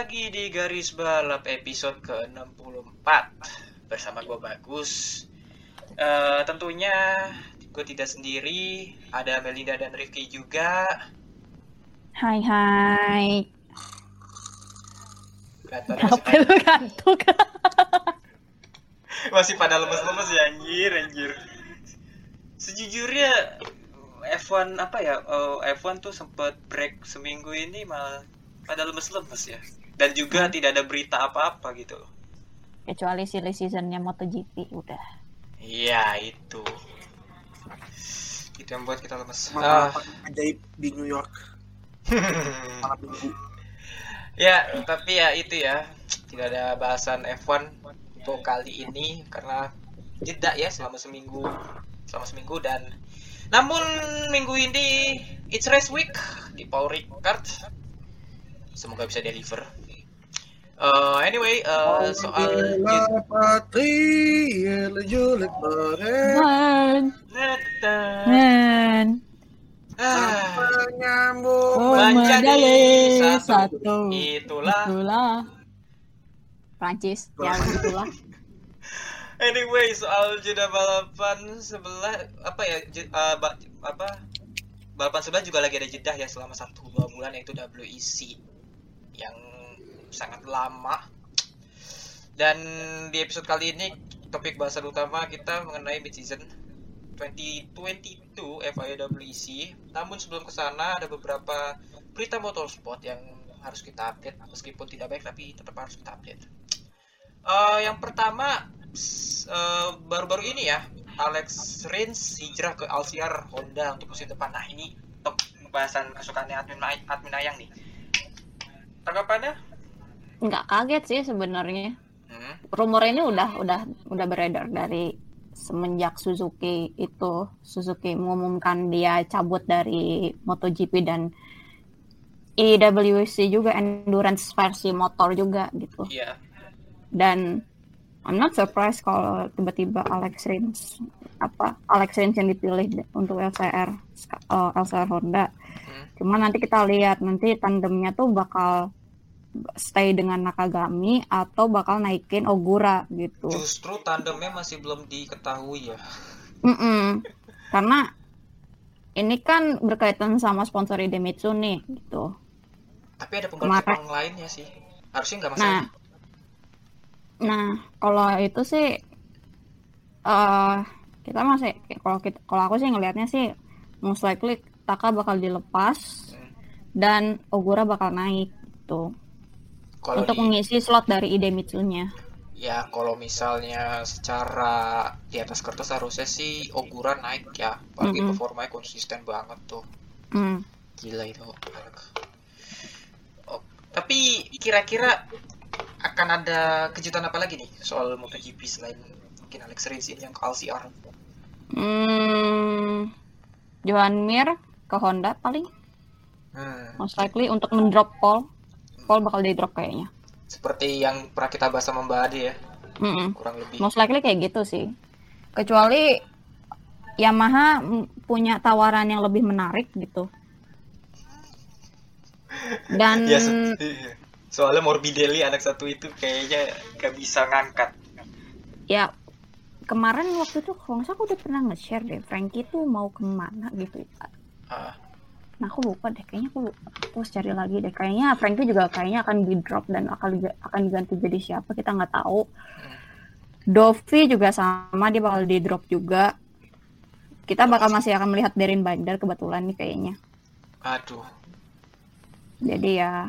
Lagi di Garis Balap episode ke-64 bersama gue Bagus. Eh, tentunya gue tidak sendiri, ada Melinda dan Rifki juga. Hai hai. Apa lu masih pada lemes-lemes ya anjir, anjir. Sejujurnya F1 apa ya? eh, F1 tuh sempat break seminggu ini malah pada lemes-lemes ya. Dan juga tidak ada berita apa-apa gitu loh. Kecuali silly seasonnya MotoGP udah. Iya, itu. Itu yang buat kita lemes. Malah Ah. ajaib di New York malam minggu. ya, tapi ya itu ya. Tidak ada bahasan F1 untuk kali ini karena jeda ya selama seminggu. Selama seminggu dan namun minggu ini it's race week di Paul Ricard. Semoga bisa deliver. Eh, anyway, eh, soal La patrie, le Jules Barret, Man, Neta. man. Ah, menyambung Oh, menjadi menjadi satu. satu. itulah Itulah. Prancis, ya itulah. Anyway, soal jeda balapan sebelah apa ya je- uh, ba- apa balapan sebelah juga lagi ada jeda ya selama satu dua bulan yaitu WEC yang sangat lama. Dan di episode kali ini topik bahasan utama kita mengenai mid season 2022 FIA WEC. Namun sebelum ke sana ada beberapa berita motorsport yang harus kita update meskipun tidak baik tapi tetap harus kita update. Eh, yang pertama eh, baru-baru ini ya Alex Rins hijrah ke Alciar Honda untuk musim depan. Nah ini top pembahasan kesukaannya admin admin Ayang nih. Tanggapannya? Nggak kaget sih sebenarnya. Hmm. Rumor ini udah udah udah beredar dari semenjak Suzuki itu Suzuki mengumumkan dia cabut dari MotoGP dan IWC juga endurance versi motor juga gitu. Iya. dan I'm not surprised kalau tiba-tiba Alex Rins apa Alex Rins yang dipilih untuk LCR uh, LCR Honda. Hmm. Cuma nanti kita lihat nanti tandemnya tuh bakal stay dengan Nakagami atau bakal naikin Ogura gitu. Justru tandemnya masih belum diketahui ya. Mm-mm. Karena ini kan berkaitan sama sponsor Idemitsu nih gitu. Tapi ada pembalap Kemarin- Jepang lainnya sih. Harusnya nggak Nah, masalah. nah kalau itu sih eh kita masih kalau kita kalau aku sih ngelihatnya sih most likely Taka bakal dilepas Hmm. dan Ogura bakal naik gitu Kalau untuk di- mengisi slot dari Idemitsu-nya. ya kalau misalnya secara di atas kertas harusnya sih Ogura naik ya. Apalagi Mm-mm. performanya konsisten banget tuh. Hmm. Gila itu. Oh, tapi kira-kira akan ada kejutan apa lagi nih soal MotoGP selain mungkin Alex Rins ini yang ke LCR? Hmm, Johan Mir ke Honda paling Hmm, most likely untuk mendrop Paul. Paul bakal di drop kayaknya. seperti yang pernah kita bahas sama Mbak Ade ya, Mm-mm. kurang lebih. Most likely kayak gitu sih. Kecuali Yamaha mm, punya tawaran yang lebih menarik gitu. Dan Ya, so- soalnya Morbidelli anak satu itu kayaknya gak bisa ngangkat. ya kemarin waktu itu kalau nggak salah aku udah pernah nge-share deh Frankie tuh mau ke mana gitu. Ah, Nah aku lupa deh kayaknya aku aku harus cari lagi deh. Kayaknya Frankie juga kayaknya akan di drop dan akan akan diganti jadi siapa kita nggak tahu. Dovi juga sama dia bakal di drop juga. Kita bakal masih akan melihat Darren Binder kebetulan nih kayaknya. aduh, Jadi ya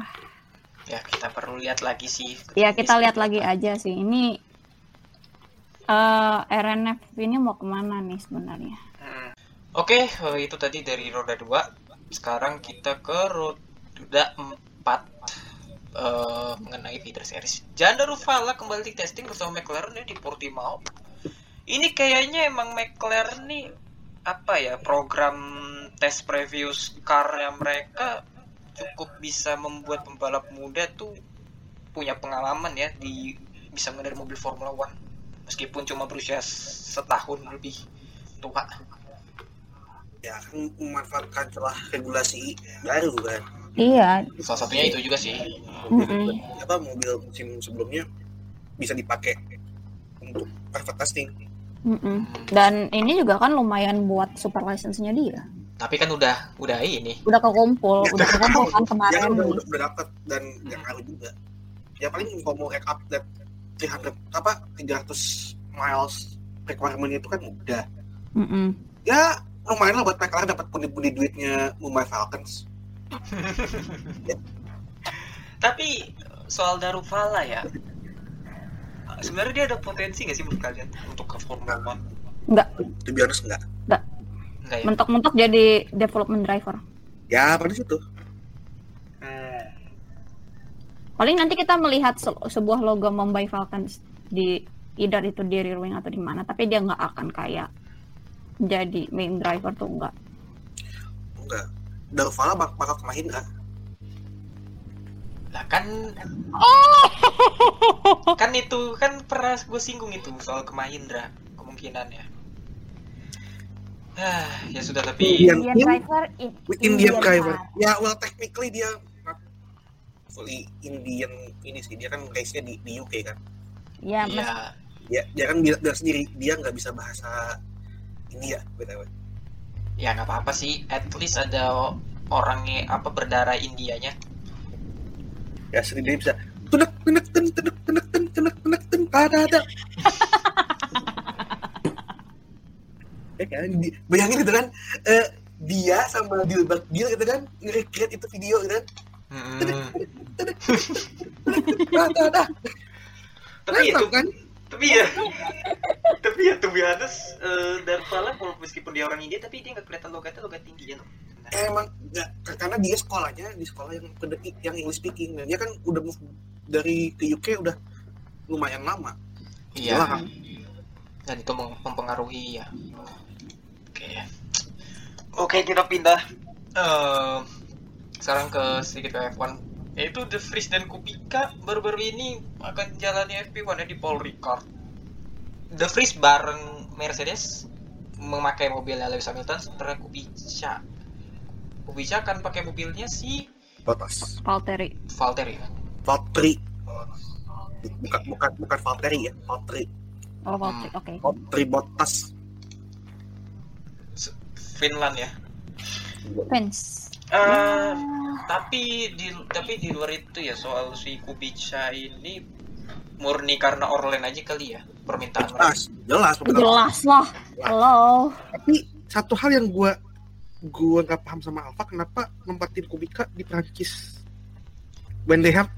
Ya kita perlu lihat lagi sih. Ya kita lihat lagi aja sih. Ini eh RNF ini mau ke mana nih sebenarnya? Hmm. Oke, eh, itu tadi dari roda 2. Sekarang kita ke roda 4 eh, mengenai feeder series. Janda Ruvala kembali di testing bersama McLaren ya di Portimao. Ini kayaknya emang McLaren nih apa ya program tes previous car mereka cukup bisa membuat pembalap muda tuh punya pengalaman ya di bisa mengendarai mobil Formula One meskipun cuma berusia setahun lebih tua. Ya kan memanfaatkan celah regulasi baru kan. Iya. Salah satunya itu juga sih. Mm-mm. Apa mobil musim sebelumnya bisa dipakai untuk private testing. Mm-mm. Dan ini juga kan lumayan buat super license-nya dia. Tapi kan udah udah ini. Udah kekumpul, udah kekumpul kan Ya kemarin kan udah, udah, udah dapat dan nggak ngaruh juga. Ya paling kalau mau make up that 300 apa 300 miles requirement itu kan udah. Mm-mm. Ya lumayan lah buat McLaren dapat pundi-pundi duitnya Mumbai Falcons. Tapi soal Daruvala ya. Sebenarnya dia ada potensi nggak sih menurut kalian untuk ke Formula One? Enggak, be honest enggak. Enggak ya? mentok-mentok jadi development driver. Ya pada situ. Hmm. Paling nanti kita melihat se- sebuah logo Mumbai Falcons di either itu di rear wing atau di mana, tapi dia nggak akan kayak jadi main driver tuh enggak. Enggak. Darvala bak bakal ke Mahindra. Lah kan kan itu kan pernah gue singgung itu soal ke Mahindra kemungkinannya. Ah, ya sudah tapi Indian Indian driver, in, Indian Indian driver. Ya well technically dia fully Indian ini sih dia kan race-nya di, di UK kan. Ya, mes- ya Dia dia kan bilang sendiri dia nggak bisa bahasa India btw. ya nggak apa-apa sih. At least ada orangnya apa berdarah Indianya. Ya sendiri dia bisa tenek tenek ten tenek tenek ten tenek tenek ten ada ada. ya kan bayangin gitu kan eh, dia sama Dilbert Gil gitu kan nge-recreate itu video gitu kan Hmm. ada ada Tapi itu kan tapi ya tapi ya tuh honest eh Darvala meskipun dia orang India tapi dia nggak kelihatan logatnya logat loh sebenarnya. Eh, emang nggak karena dia sekolahnya di sekolah yang pendek yang English speaking dan dia kan udah move dari ke UK udah lumayan lama. Iya. Wah. dan itu mem- mempengaruhi ya. Oke. Oke kita pindah. Eh, sekarang ke sedikit ke F1 yaitu The Vries dan Kubica baru-baru ini akan jalani FP1 ya di Paul Ricard The Vries bareng Mercedes memakai mobilnya Lewis Hamilton sementara Kubica Kubica akan pakai mobilnya si Bottas Valtteri. Valtteri Valtteri bukan bukan bukan Valtteri ya Valtteri Oh, Valtteri. Oke. Valtteri Bottas Finland ya Fans. Eh, tapi di tapi di luar itu ya soal si Kubica ini murni karena Orlen aja kali ya permintaan mereka. jelas jelas bukan apa. Jelas lah. Halo. tapi satu hal yang gua gua nggak paham sama Alfa kenapa nempatin Kubica di Prancis when they have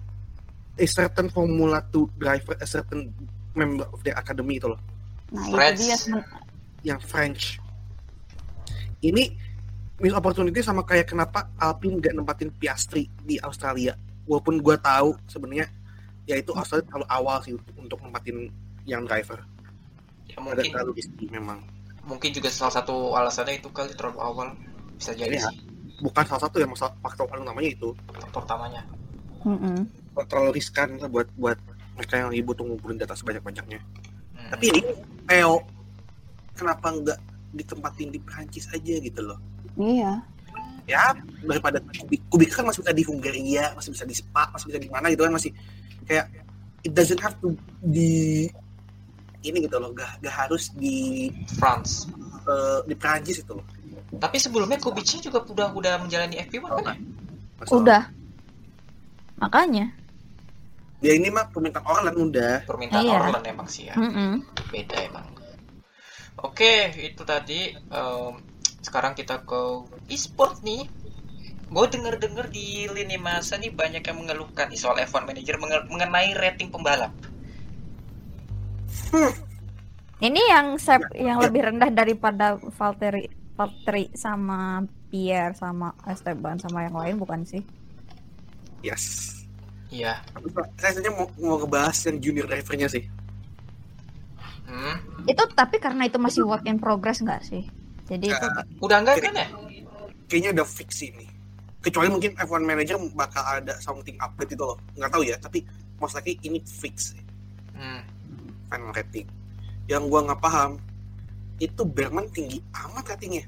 a certain Formula 2 driver a certain member of their academy itu loh Nah, French. itu dia sen- yang French. Ini miss opportunity sama kayak kenapa Alpine nggak nempatin Piastri di Australia. Walaupun gua tahu sebenarnya ya itu Australia terlalu awal sih untuk, untuk nempatin yang driver. Ya Ada mungkin terlalu risky memang. mungkin juga salah satu alasannya itu kali terlalu awal bisa jadi Iya. sih Bukan salah satu yang masalah faktor paling namanya itu faktor utamanya. Mm-mm. terlalu riskan lah buat buat mereka yang lagi butuh ngumpulin data sebanyak-banyaknya. Hmm. Tapi ini Theo kenapa nggak ditempatin di Prancis aja gitu loh? Iya. ya daripada kubik kubik kan masih bisa di Hungaria masih bisa di Spa masih bisa di mana gitu kan masih kayak it doesn't have to di ini gitu loh gak, gak harus di France. eh, di Prancis itu loh Tapi sebelumnya Kubica juga udah udah menjalani FP1 kan ya? Masalah. Udah. Makanya. ya ini mah permintaan orang dan udah Permintaan Iya. Orlen emang sih ya. Mm-mm. beda emang. Oke, itu tadi. em, sekarang kita ke e-sport nih. gue denger denger di lini masa nih banyak yang mengeluhkan nih soal F1 Manager menge- mengenai rating pembalap. Ini yang sep- yang lebih rendah daripada Valtteri Valtteri sama Pierre sama Esteban sama yang lain bukan sih? Yes. Iya. Saya saja mau, mau ngebahas yang junior drivernya sih. Hmm. Itu tapi karena itu masih work in progress nggak sih? Jadi itu Nggak. Udah enggak kan ya? Kayaknya udah fix ini. Kecuali mungkin F1 Manager bakal ada something update itu loh. Nggak tahu ya, tapi most likely ini fix. Hmm. final rating. Yang gua nggak paham, itu Berman tinggi amat ratingnya.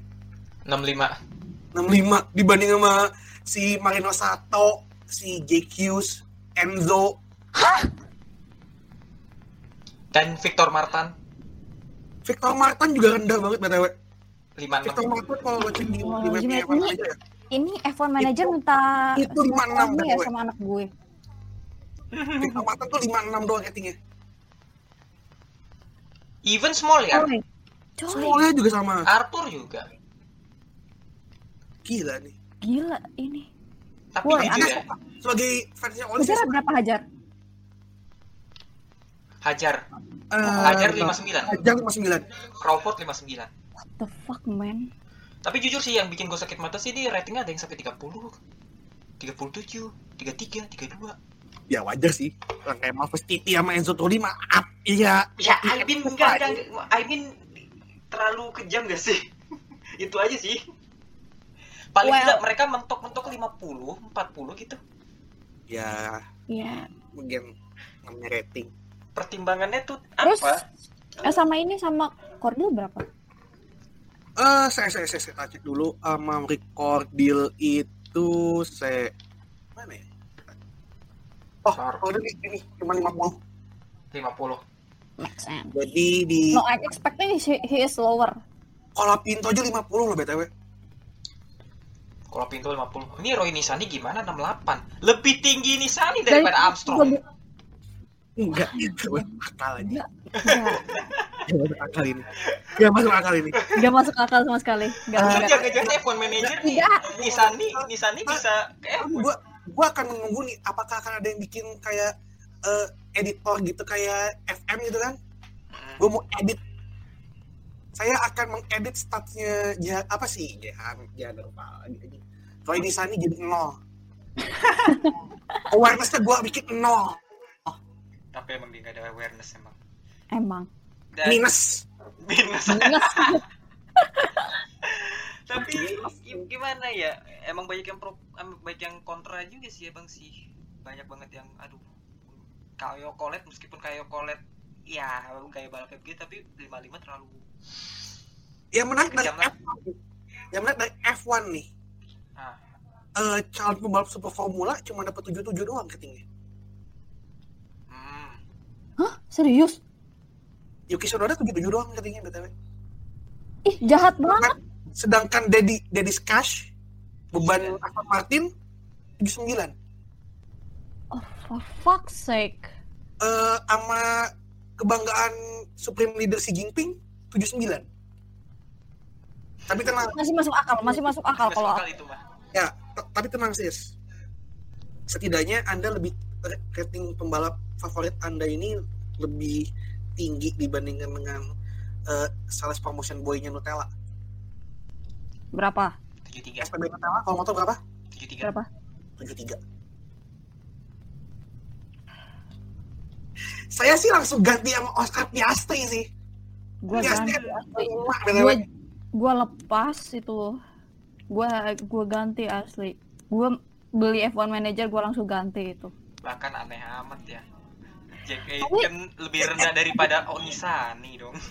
65. 65 dibanding sama si Marino Sato, si JQs, Enzo, Dan Victor Martin Victor Martin juga rendah banget btw. 56. Victor Martin kalau lo cek di, Oh, di webnya gimana? F1 Ini- aja ya. ini F1 manager minta itu 56 ini ya sama anak gue. Martin tuh 56 doang ratingnya. Even small ya. Coy, Semuanya juga sama. Arthur juga. Gila nih. gila ini. Tapi Woi, jujur ya, Sebagai fansnya Oli Hajar saya berapa hajar? Hajar. eh, Hajar 59. Hajar 59. Crawford 59. What the fuck man? Tapi jujur sih yang bikin gue sakit mata sih di ratingnya ada yang sampai 30. 37, 33, 32. Ya wajar sih. Orang kayak Malphus Titi sama Enzo Trulli maaf. Iya. Ya, I mean enggak, enggak, enggak. I mean terlalu kejam gak sih? Itu aja sih. Paling Well. tidak mereka mentok-mentok 50, 40 gitu. Ya Ya. mungkin namanya rating. Pertimbangannya tuh Terus apa? eh, sama ini sama Cordil berapa? Eh, saya saya saya, saya cek dulu sama record deal itu saya mana ya? Oh, Sorry. oh ini ini cuma 50. 50. Make sense. Jadi di No, I'm expecting he, he is lower. kalau pintu aja 50 loh BTW. Kalau pintu 50. Ini Roy Nisani gimana 68? Lebih tinggi Nisani daripada Armstrong. Enggak, itu akal aja. Enggak. Enggak. Gak masuk akal ini. Gak masuk akal ini. Enggak masuk akal sama sekali. Enggak. Lu enggak. jangan-jangan F1 manager nih. Tidak. Nisani, Nisani bisa ke F1. gua gua akan menunggu nih apakah akan ada yang bikin kayak eh, editor gitu kayak FM gitu kan. Gue mau edit saya akan mengedit statsnya ya apa sih Jahan Jahan lupa lagi aja. Roy di sana jadi nol. Awarenessnya gue bikin nol Tapi emang dia gak ada awareness emang. Emang. Dan minus. minus. Minus. Tapi gi- gimana ya? Emang banyak yang pro, banyak yang kontra juga sih emang sih. Banyak banget yang aduh. Kayo Kolet meskipun Kayo Kolet ya kayak balapnya begitu tapi 55 terlalu Yang menarik dari Kejam lah. F1. Yang menarik dari F1 nih. Ah. Eh calon pembalap super formula cuma dapat 77 doang ketingnya. hmm. Hah? Serius? Yuki Tsunoda 77 doang ketingnya BTW. Ih, jahat banget. Sedangkan Dedi Dedi Cash beban Aston Martin 79. Oh, for fuck's sake. Eh sama kebanggaan Supreme Leader Xi Jinping 79. Tapi tenang, Masih masuk akal, masih masuk akal Masuk kalau akal itu mah. ya, tapi tenang sis. Setidaknya Anda lebih rating pembalap favorit Anda ini lebih tinggi dibandingkan dengan eh, sales promotion boy-nya Nutella. berapa? 73. SPB Nutella kalau motor berapa? 73. Berapa? 73. Saya sih langsung ganti sama Oscar Piastri sih. Gua Piastri BTW. gua lepas itu. Gua gua ganti asli. Gua beli F1 manager gua langsung ganti itu. Bahkan aneh amat ya. Jack Tapi- Aitken lebih rendah daripada Onisani dong.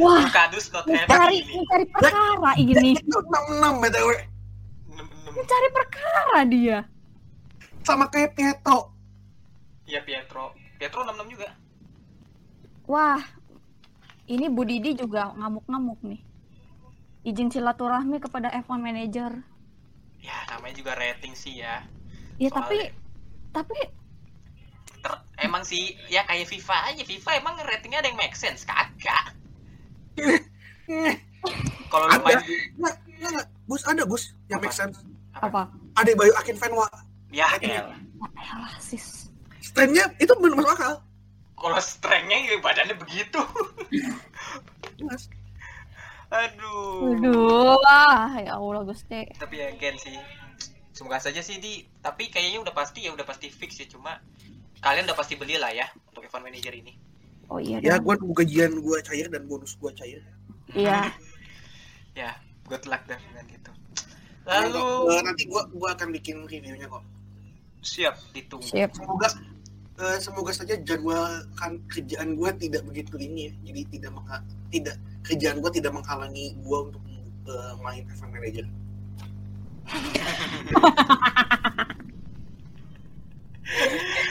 Wah, Kadus not mencari happy ini. mencari perkara ini. Itu 66 BTW. Mencari perkara dia. Sama kayak Pietro. Iya Pietro. Pietro 66 juga. Wah, ini Bu Didi juga ngamuk-ngamuk nih. Izin silaturahmi kepada F1 manager. Ya namanya juga rating sih ya. Ya Soalnya- tapi tapi emang sih ya kayak FIFA aja. FIFA emang ratingnya ada yang make sense kagak. Kalau lu main. Gus ada Gus yang Apa? make sense. Apa? Ada Bayu Akin Venwa. Ya, Iya. elah. Sis. Strength-nya itu benar masuk akal. kalau strength-nya ya badannya begitu. Aduh. Aduh, ah, ya Allah Gusti. Tapi ya again sih. Semoga saja sih di tapi kayaknya udah pasti ya udah pasti fix ya cuma kalian udah pasti beli lah ya untuk event manager ini. Oh iya Ya, gue gajian gue cair dan bonus gue cair. Iya. Ya, good luck dengan gitu. Lalu nanti gue gue akan bikin reviewnya kok. siap ditunggu. Siap. Semoga eh, semoga saja jadwal kan kerjaan gue tidak begitu ini ya. Jadi tidak mengha- tidak kerjaan gue tidak menghalangi gue untuk eh, main event manager.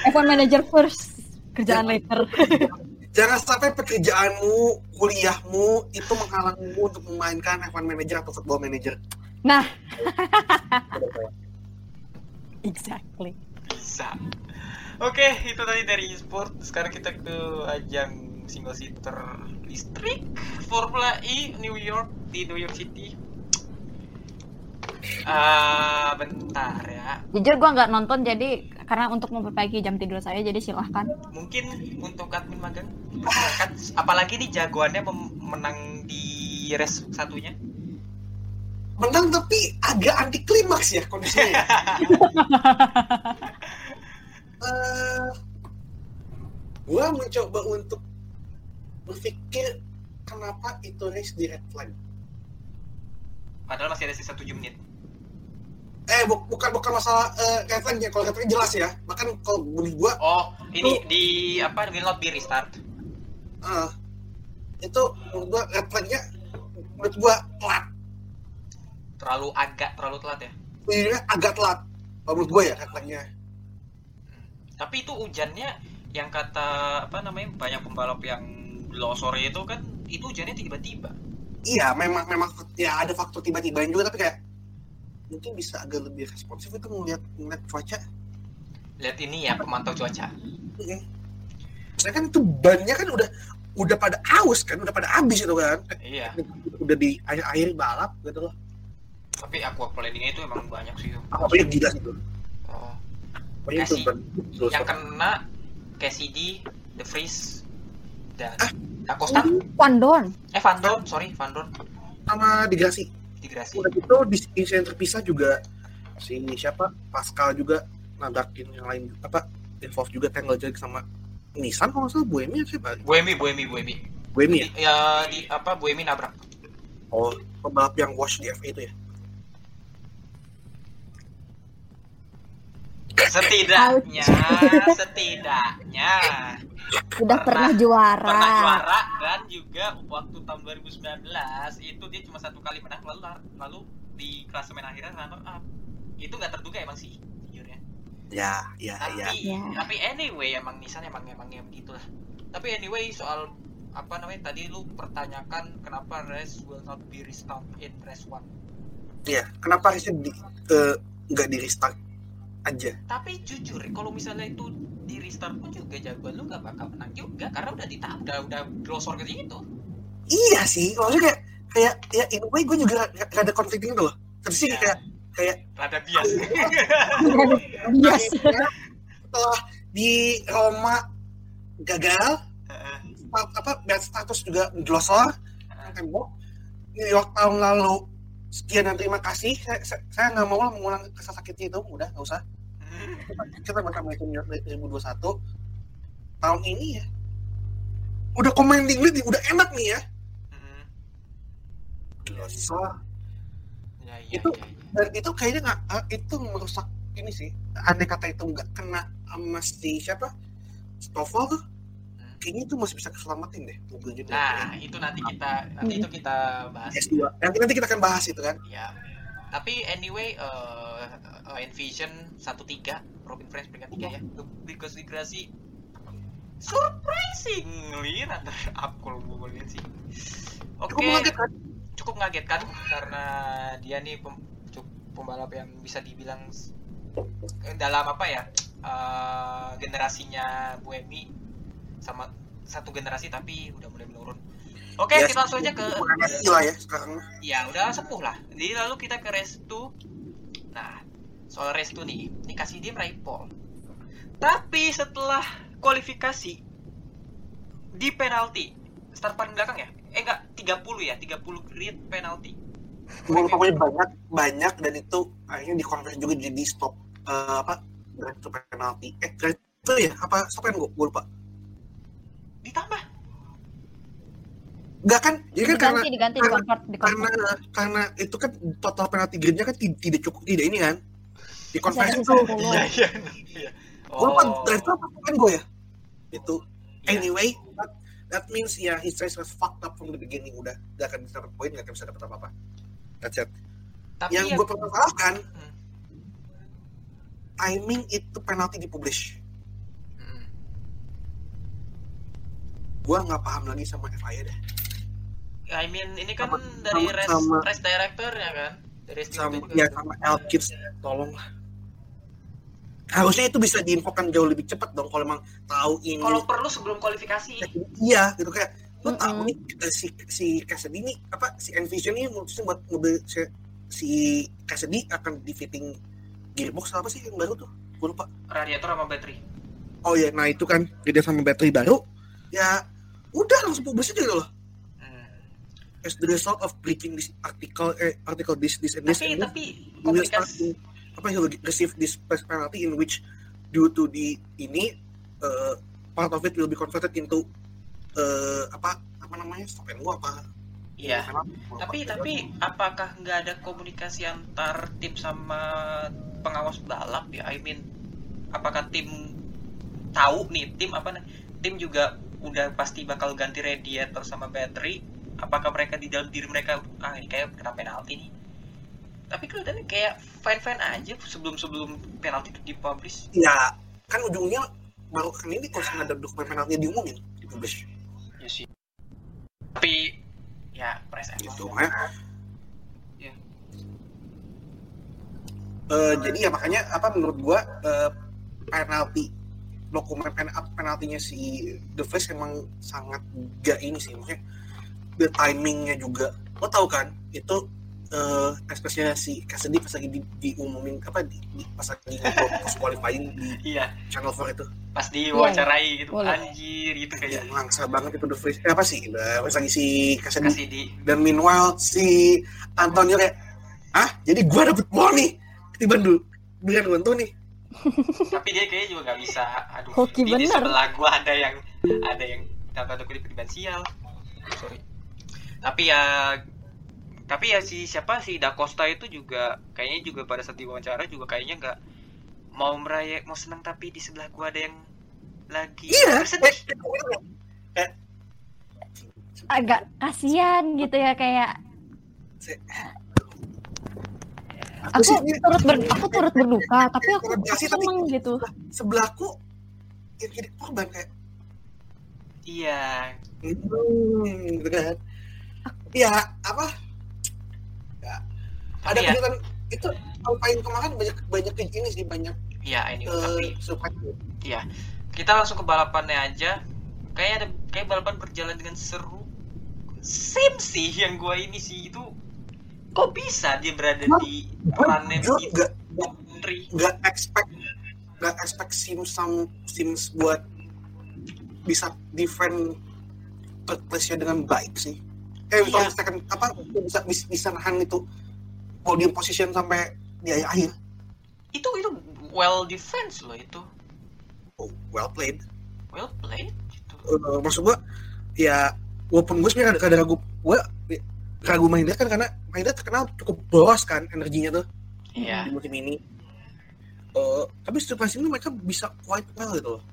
Event manager first, kerjaan later. Jangan sampai pekerjaanmu, kuliahmu itu menghalangimu untuk memainkan event manager atau football manager. Nah, exactly. Bisa. Oke, itu tadi dari e-sport. Sekarang kita ke ajang single seater listrik Formula E New York di New York City. Ah, bentar ya. Jujur gua nggak nonton jadi karena untuk memperbaiki jam tidur saya jadi silahkan. Mungkin untuk admin magang apalagi nih jagoannya menang di race satunya. Menang tapi agak anti klimaks ya kondisinya. Eh, gua mencoba untuk berpikir kenapa itu race di red flag. Padahal masih ada sisa 7 menit. Eh bu- bukan bukan masalah eh, red flagnya, kalau flag jelas ya. Bahkan kalau menurut gua Oh, ini di apa will not be restart. eh, itu menurut gua red flagnya menurut gua telat. Terlalu agak terlalu telat ya. Ini agak telat. Kalau menurut gua ya red flagnya. Tapi itu hujannya yang kata apa namanya banyak pembalap yang lo sore itu kan itu hujannya tiba-tiba. Iya, memang memang ya ada faktor tiba-tiba juga tapi kayak mungkin bisa agak lebih responsif itu ngeliat ngeliat cuaca. Lihat ini ya pemantau cuaca. Mm. Saya kan itu bannya kan udah udah pada aus kan, udah pada habis itu kan. Iya. Udah di akhir-akhir balap gitu loh. Tapi aquaplaningnya itu emang banyak sih. Apa yang gila sih itu? Oh. Pokoknya itu Kasih. ban. Terus, Yang kena Cassidy, The Freeze, dan Ah. Acosta. Pandon. Eh Van Dorn, sorry Van Dorn. sama digrasi. Di Grasi. Udah gitu di insiden terpisah juga si siapa Pascal juga nabrakin yang lain apa involve juga tangle jadi sama Nissan kalau nggak salah Buemi atau siapa? Buemi, Buemi, Buemi. Buemi ya? Di, ya di apa Buemi nabrak. Oh, pembalap yang wash di FA itu ya? Setidaknya, setidaknya. Udah pernah, juara. pernah juara dan juga waktu tahun 2019 itu dia cuma satu kali menang lalu lalu di klasemen akhirnya runner up. Itu nggak terduga emang sih jujurnya. Ya, ya, tapi ya. Ya. tapi anyway emang Nissan emang emangnya begitulah. Tapi anyway soal apa namanya tadi lu pertanyakan kenapa race will not be restart in race one. Iya, kenapa harusnya di, eh, nggak di restart aja? tapi jujur kalau misalnya itu di restart pun juga jagoan lu nggak bakal menang juga karena udah ditap udah udah glosor ke situ Iya sih, maksudnya kayak kayak ya in way gue juga gak, gak ada conflicting itu loh. Tapi sih Ya. kayak kayak rada bias Bias. setelah di Roma gagal, sta- apa bad status juga glosor, tembok. New York tahun lalu sekian dan terima kasih. Saya nggak mau lah mengulang kisah sakitnya itu, udah nggak usah. Kita bakal main New York 2021 tahun ini ya. Udah commanding lead udah enak nih ya. Mm-mm. Glosor. ya iya Itu- iya, iya. dan itu kayaknya nggak eh, itu merusak ini sih andai kata itu nggak kena sama si siapa Stoffel tuh Hmm. Kayaknya itu masih bisa keselamatin deh mobilnya nah itu nanti kita nanti itu kita bahas. S2 nanti nanti kita akan bahas itu kan. Ya tapi anyway uh, uh, Envision 1-3 Robin Friends peringkat 3 ya. Degrassi surprisingly runner up kalau gue lihat sih. Oke. Cukup mengagetkan. Cukup mengagetkan karena dia nih pem, pembalap yang bisa dibilang dalam apa ya eh, generasinya Buemi sama satu generasi tapi udah mulai menurun Oke, Ya, kita langsung aja ke lah ya sekarang. ya udah sepuh lah. Jadi lalu kita ke restu. Nah, soal restu nih, ini kasih dia meraih pol. Tapi setelah kualifikasi di penalti, start paling belakang ya? Eh enggak, 30 ya, 30 grid penalti. Gue lupa pokoknya banyak banyak dan itu akhirnya dikonversi juga jadi stop eh, apa drive to penalty. Eh drive to ya apa stop gue gue lupa. Ditambah. Enggak kan? Jadi kan karena diganti diganti karena- di convert di karena karena itu kan total penalti gridnya kan ti- tidak cukup tidak ini kan dikonversi Masih ada tuh. Iya, iya. iya. Gue lupa Oh. drive to apa kan gue ya? Itu Iya. anyway that, that means ya his race was fucked up from the beginning udah gak akan bisa dapat poin gak akan bisa dapat apa-apa. That's it. Tapi yang ya, gue permasalahkan Hmm. timing itu penalti dipublish gue nggak paham lagi sama FIA deh. I mean ini kan Sama- dari sama- race, sama- race directornya kan? Dari sama ya sama Elkids tolong lah. Harusnya itu bisa diinfokan jauh lebih cepat dong kalau emang tahu ini kalau perlu sebelum kualifikasi. Iya gitu. Kayak lo Mm-mm. tahu nih eh, si si Cassidy ini apa si Envision ini mutusin buat mobil si, si Cassidy akan di fitting gearbox apa sih yang baru tuh? Gue lupa. Radiator sama baterai oh ya nah itu kan dia sama baterai baru ya udah langsung publish aja gitu loh. Hmm. as the result of breaching this article eh, article this this and this tapi and tapi you will start komunikasi to- apa you will receive this penalty in which due to the ini uh, part of it will be converted into uh, apa apa namanya stop and go apa. Iya. Apa, tapi apa, tapi apakah nggak ada komunikasi antar tim sama pengawas balap ya? I mean apakah tim tahu nih tim apa nih? Tim juga udah pasti bakal ganti radiator sama battery apakah mereka di dalam diri mereka ah ini kayak kena penalti nih. Tapi kelihatannya kayak fine fine aja sebelum sebelum penalti itu dipublish. Ya kan ujungnya baru kan ini kalau ada dokumen penalti diumumin dipublish. Ya sih. Tapi ya press gitu makanya Iya. Eh, jadi ya makanya apa menurut gua eh, penalti dokumen pen penaltinya si The Face emang sangat gak ini sih maksudnya the timingnya juga lo tau kan itu eh ekspresinya si Cassidy pas lagi di, diumumin apa di, di- pas lagi ngobrol pas qualifying di iya channel 4 itu pas diwawancarai gitu Boleh. anjir gitu ya kayak langsa banget itu The Face eh, apa sih Eh, pas lagi si Cassidy di dan meanwhile si Antonio kayak ah jadi gua dapet nih ketiban dulu dengan bantu nih tapi dia kayaknya juga nggak bisa. Aduh Hoki di, di bener. sebelah gua ada yang ada yang dalam tanda kutip finansial sorry. Tapi ya tapi ya si siapa si Da Costa itu juga kayaknya juga pada saat diwawancara juga kayaknya nggak mau meraya mau senang tapi di sebelah gua ada yang lagi iya. bersedih eh, agak kasihan gitu ya kayak aku aku sih ini turut ber, aku turut berduka tapi aku, Kolaborasi, tapi- gitu. sebelahku yang jadi korban kayak iya. Hmm, gitu kan ya apa? Ya, ada ya. kejutan itu Alpine kemarin banyak banyak gini sih banyak iya ini eh, tapi surprise kita langsung ke balapannya aja. Kayak ada kayak balapan berjalan dengan seru. Sim sih yang gua ini sih itu kok bisa dia berada Hah? di begitu nggak Henry nggak expect nggak expect Sims sam Sims buat bisa defend third place-nya dengan baik sih. Eh, Iya. kalau second apa bisa bisa, bisa nahan itu podium position sampai di akhir akhir. itu itu well defense loh itu Oh, well played. well played gitu Eh, maksud gua ya walaupun gue sebenarnya kadang ragu gue ragu Mahinda kan karena Mahinda terkenal cukup boros kan energinya tuh iya di musim ini. Eh, tapi ini mereka bisa quite well gitu loh.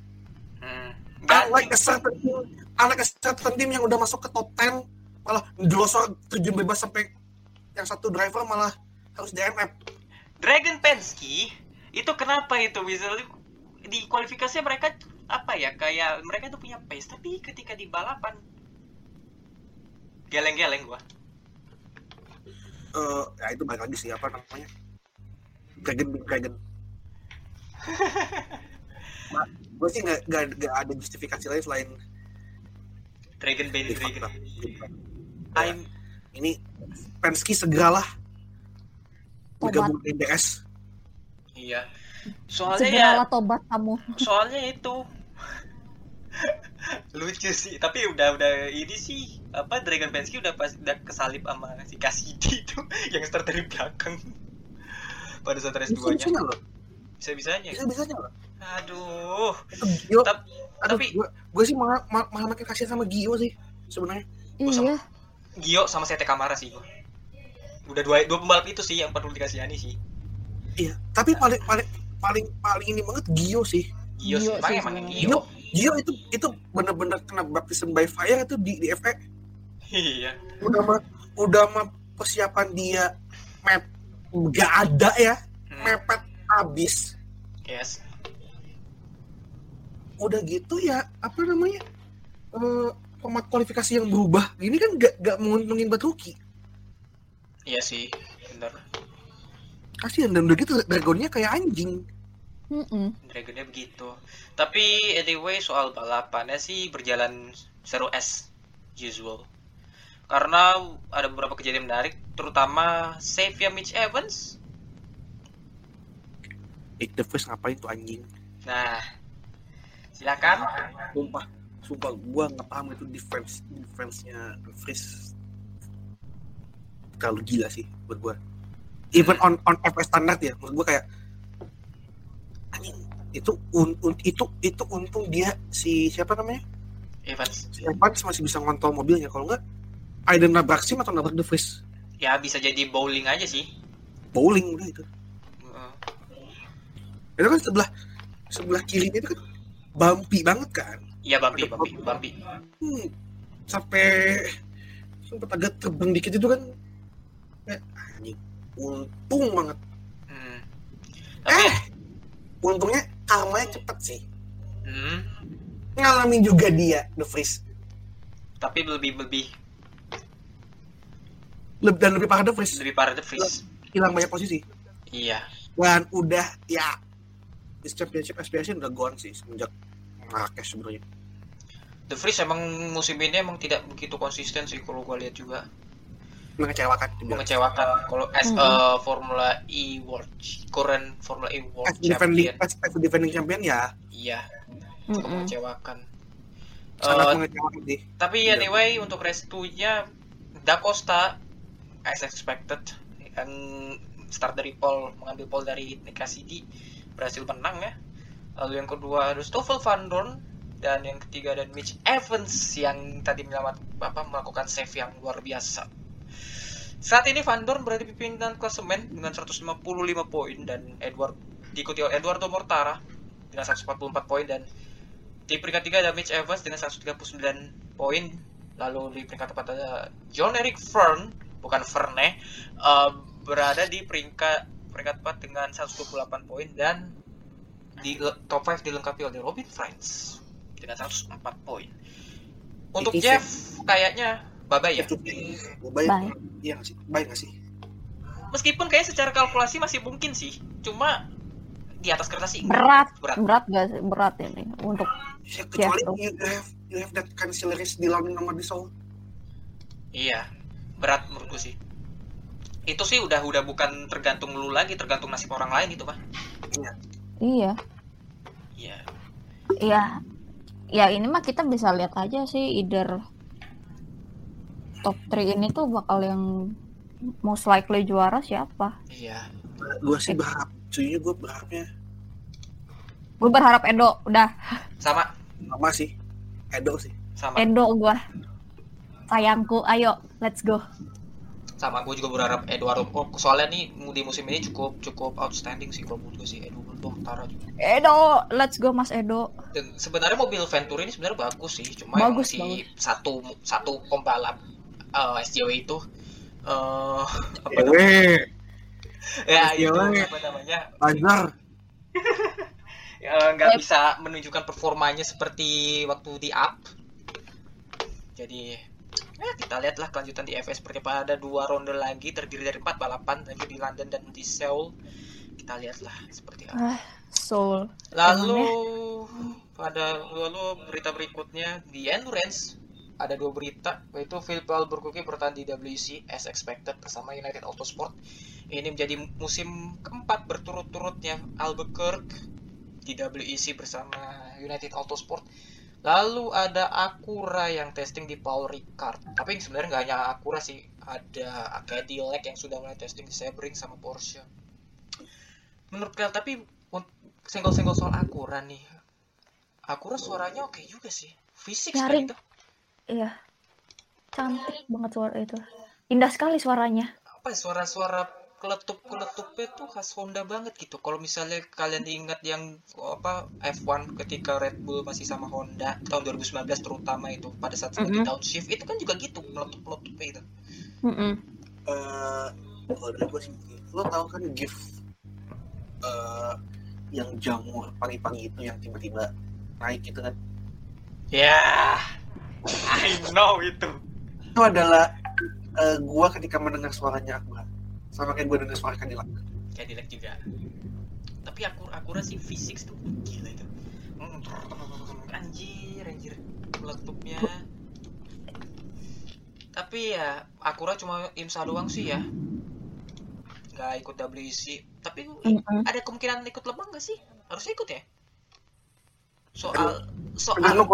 hmm. Nggak- unlike a certain team, unlike a certain team yang udah masuk ke top 10 malah jelosor terjun bebas sampai yang satu driver malah harus DNF Dragon Penske itu kenapa itu bisa di kualifikasi mereka apa ya kayak mereka tuh punya pace tapi ketika di balapan geleng-geleng gua Eh, ya itu balik lagi sih apa namanya Dragon Big Dragon gue sih nggak nggak ada justifikasi lain selain Dragon Bane Di Dragon. fakta. I'm Ini Penske segeralah bergabung ke DS. iya. Soalnya ya Segeralah tobat kamu. soalnya itu lucu sih tapi udah udah ini sih apa Dragon Penske udah pas udah kesalip sama si Cassidy itu yang start dari belakang pada saat race bisanya loh. bisa bisanya Bisa bisanya loh. aduh Itu Gio. Tap- Aduh, tapi- gue, gue sih malah, malah, malah makin kasihan sama Gio sih sebenarnya. Oh, sama- Iya. Gio sama Sete Kamara sih gua udah dua dua pembalap itu sih yang perlu dikasihani sih Iya, tapi paling paling paling paling ini banget Gio sih. Gio, Gio sih emang sih emang sebenarnya. Gio Gio itu itu bener-bener kena baptism by fire itu di di FE iya. Udah mah udah mah persiapan dia map nggak ada ya. Hmm, mepet abis yes. Udah gitu ya apa namanya eh format kualifikasi yang berubah. Gini kan gak, gak menguntungin buat rookie iya sih bener. Kasihan dan udah gitu dragonnya kayak anjing. Mm-mm. Dragonnya begitu. Tapi anyway soal balapannya sih berjalan seru as usual. Karena ada beberapa kejadian menarik, terutama save ya Mitch Evans. Nick the Freeze ngapain tuh anjing Nah, silakan. sumpah sumpah gua nggak paham itu defense defense-nya Freeze terlalu gila sih buat gua even on on FS standar ya menurut gua kayak anjing itu un, un- itu itu untung dia si siapa namanya Evans. si Evans masih bisa ngontrol mobilnya kalau nggak either nabrak sim atau nabrak the Freeze Ya bisa jadi bowling aja sih. bowling udah itu Heeh. itu kan sebelah sebelah kiri itu kan bumpy banget kan? Iya Bambi, Bambi, Bambi. hmm, sampai sempat agak terbang dikit itu kan. Eh, anjing. Untung banget. Hmm. Tapi, eh untungnya karmanya cepet sih. Hmm, ngalamin juga dia The Freeze. Tapi lebih lebih Leb- dan lebih parah The Freeze lebih parah The Freeze. hilang banyak posisi Iya. dan udah ya di championship aspiration udah gone sih semenjak Marrakesh sebenarnya The Freeze emang musim ini emang tidak begitu konsisten sih kalau gue lihat juga. mengecewakan mengecewakan kalau as Mhm. a Formula E World current Formula E World as defending Champion as, as defending champion ya iya cukup Mm-mm. mengecewakan sangat Eh, mengecewakan sih tapi Iya. anyway untuk race 2-nya Da Costa as expected yang start dari pole mengambil pole dari Nick Cassidy berhasil menang ya. Lalu yang kedua ada Stoffel Van Dorn dan yang ketiga ada Mitch Evans yang tadi menyelamat apa melakukan save yang luar biasa. Saat ini Van Dorn berada di pimpinan klasemen dengan 155 poin dan Edward diikuti oleh Eduardo Mortara dengan 144 poin dan di peringkat tiga ada Mitch Evans dengan 139 poin. Lalu di peringkat empat ada John Eric Fern bukan Verne eh, berada di peringkat peringkat 4 dengan 128 poin dan di top 5 dilengkapi oleh Robin Friends dengan 104 poin untuk Itu sih. Jeff kayaknya babay ya Baik. iya nggak sih baik nggak sih meskipun kayak secara kalkulasi masih mungkin sih cuma di atas kertas sih Berat, Berat. berat gak sih? Berat ini untuk ya, kecuali tuh. you have you have that cancellers di lawan nama di Seoul Iya, berat menurutku sih. Itu sih udah udah bukan tergantung lu lagi, tergantung nasib orang lain gitu, Pak. iya. Iya. Iya. Ya ini mah kita bisa lihat aja sih either top 3 ini tuh bakal yang most likely juara siapa. Iya. gue sih berharap cuy gue berharapnya Gue berharap Edo udah Sama sama sih Edo sih sama Edo gua. Sayangku, ayo let's go. sama gue juga berharap Eduardo oh, soalnya nih di musim ini cukup cukup outstanding sih kalau menurut gue sih Eduardo Tara juga. Edo, let's go Mas Edo. Dan sebenarnya mobil Venturi ini sebenarnya bagus sih, cuma Bagus, si bagus. satu satu pembalap eh, SJW itu eh apa Ewe namanya? ya itu apa namanya Lazar Eh, nggak bisa menunjukkan performanya seperti waktu di up jadi ya kita lihatlah kelanjutan di FS seperti apa ada dua ronde lagi terdiri dari empat balapan lagi di London dan di Seoul kita lihatlah seperti apa Ah, Soul. lalu pada lalu berita berikutnya di endurance ada dua berita yaitu Philip Albuquerque bertahan di WEC as expected bersama United Autosport. Ini menjadi musim keempat berturut-turutnya Albuquerque di WEC bersama United Autosport. Lalu ada Acura yang testing di Paul Ricard. Tapi sebenarnya nggak hanya Acura sih, ada Cadillac yang sudah mulai testing di Sebring sama Porsche. Menurut kalian tapi senggol-senggol soal Acura nih. Acura suaranya oke juga sih. Fisik Nyaring. sekali itu. Iya. Cantik banget suara itu. Indah sekali suaranya. apa ya, suara-suara keletup-keletupnya tuh khas Honda banget gitu. Kalau misalnya kalian ingat yang apa F1 ketika Red Bull masih sama Honda tahun 2019 terutama itu pada saat lagi Mhm. downshift itu kan juga gitu meletup-meletupnya itu. Mm-mm. Eh, kalau dari gue sih lo tau kan gift eh, yang jamur pagi-pagi itu yang tiba-tiba naik gitu kan Ya, I know itu. itu adalah eh, gua ketika mendengar suaranya aku sama kayak gue dengar suara Cadillac Cadillac juga. Tapi aku Acura sih fisik tuh gila itu. Hmm, Anjir, anjir meletupnya. Tapi ya Acura cuma IMSA doang sih ya. Nggak ikut WEC. Tapi ada kemungkinan ikut lebang nggak sih? Harusnya ikut ya. Soal soal kalau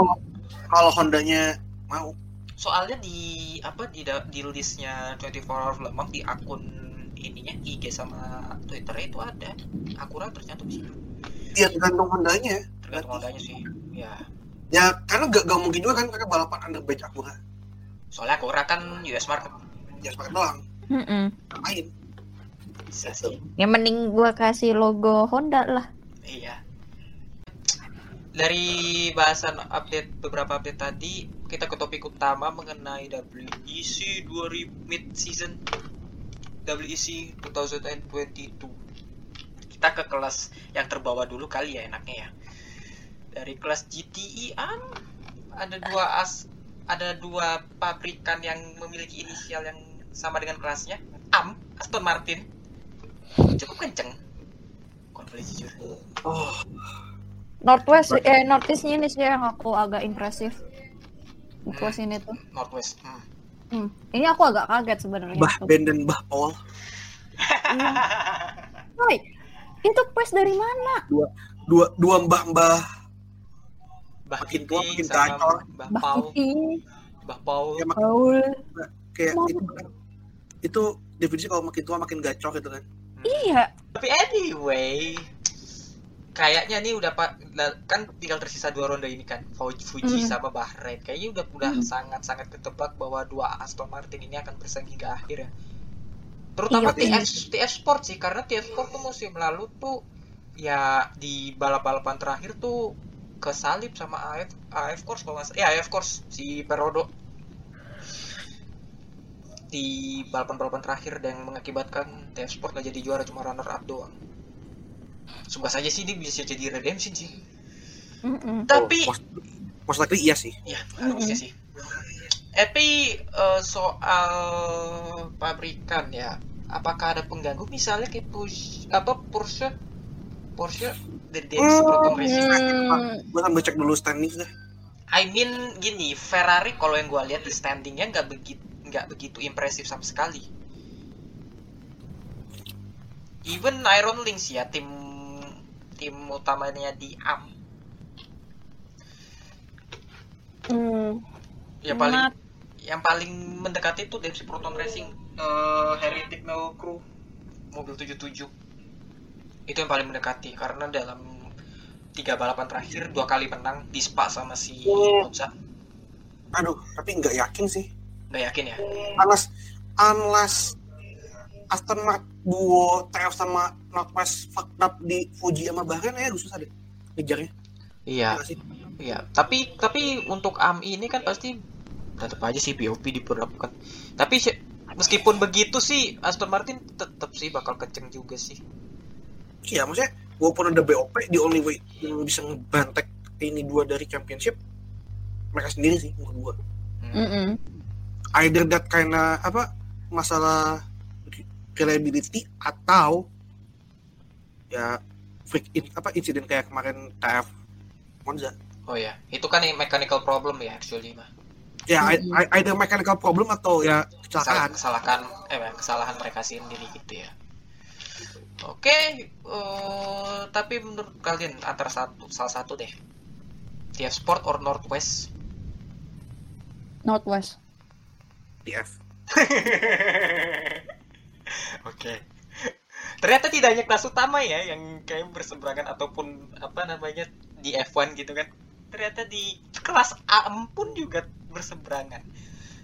kalau Hondanya mau soalnya di apa di da- di listnya 24 Hour Lemang di akun ininya IG sama Twitter itu ada Acura tercantum di situ. ya tergantung Hondanya Tergantung modalnya sih. Ya. ya karena gak, gak mungkin juga kan mereka balapan under badge aku kan Soalnya Acura kan US market ya sepakat doang Mm-mm. main bisa sih. Ya mending gua kasih logo Honda lah. Iya. Dari bahasan update beberapa update tadi, kita ke topik utama mengenai WEC 2000 mid season WEC 2022. Kita ke kelas yang terbawa dulu kali ya enaknya ya. Dari kelas GTE an ada dua as ada dua pabrikan yang memiliki inisial yang sama dengan kelasnya. AM Aston Martin cukup kenceng. Kalau boleh jujur. oh Northwest eh Northeast-nya ini sih yang aku agak impresif. Kelas ini tuh. Northwest. Hmm. Hmm. Ini aku agak kaget sebenarnya. bah. Ben dan bah Paul Iya. Woy, itu quest dari mana? dua dua mbah mbah Mbah Makin tua, makin gacor. Mbah Mbak Pau, Kiti, Mbah Paul. Ya, Paul. kayak Mau- itu kan itu definisi kalau makin tua makin gacor gitu kan Iya. Tapi anyway, kayaknya nih udah pak kan tinggal tersisa dua ronde ini kan, Fuji, Hmm. sama Bahrain. Kayaknya udah udah Hmm. sangat sangat ketebak bahwa dua Aston Martin ini akan bersaing hingga akhir ya. Terutama Iya, TF TF Sport sih, karena TF Sport tuh musim lalu tuh ya di balap-balapan terakhir tuh kesalip sama AF AF Course kalau nggak. Ya AF Course si Perodo di balapan-balapan terakhir dan mengakibatkan TF Sport gak jadi juara cuma runner up doang. Semoga saja sih dia bisa jadi redemption sih. Mm-mm. Tapi Oh, most, most likely iya sih ya harusnya sih. Tapi eh, soal pabrikan ya, apakah ada pengganggu misalnya kayak push apa Porsche Porsche dari Proton Racing. Hmm. gue sambil cek dulu standing deh I mean gini, Ferrari kalau yang gue lihat di standingnya nggak begitu nggak begitu impresif sama sekali. Even Iron Lynx ya tim tim utamanya di AM Hmm. yang paling Mat. yang paling mendekati itu Dempsey Proton Racing eh Heritic No Crew mobil 77 itu yang paling mendekati karena dalam tiga balapan terakhir dua kali menang di Spa sama si Monza. Aduh tapi nggak yakin sih. Nggak yakin ya? Unless unless Aston Martin duo TF sama Northwest fucked up di Fuji sama Bahrain ya susah deh ngejarnya iya sih Iya, tapi tapi untuk AMI ini kan pasti tetap aja sih BOP diperlakukan. Tapi si- meskipun begitu sih Aston Martin tetap sih bakal kenceng juga sih. iya maksudnya walaupun ada BOP the only way yang bisa ngebantek ini dua dari championship mereka sendiri sih menurut gua Hmm. Mm-mm. either that karena apa masalah reliability atau ya freak in, apa insiden kayak kemarin TF Monza Oh ya, itu kan mechanical problem ya actually mah. ya I- I- either mechanical problem atau ya Kesalahan, kecelakaan kesalahan eh kesalahan mereka sendiri gitu ya. Oke, eh, tapi menurut kalian antara satu salah satu deh. TF Sport or Northwest? Northwest. TF Oke. Ternyata tidak hanya kelas utama ya yang kayak berseberangan ataupun apa namanya di F1 gitu kan. Ternyata di kelas A pun juga berseberangan.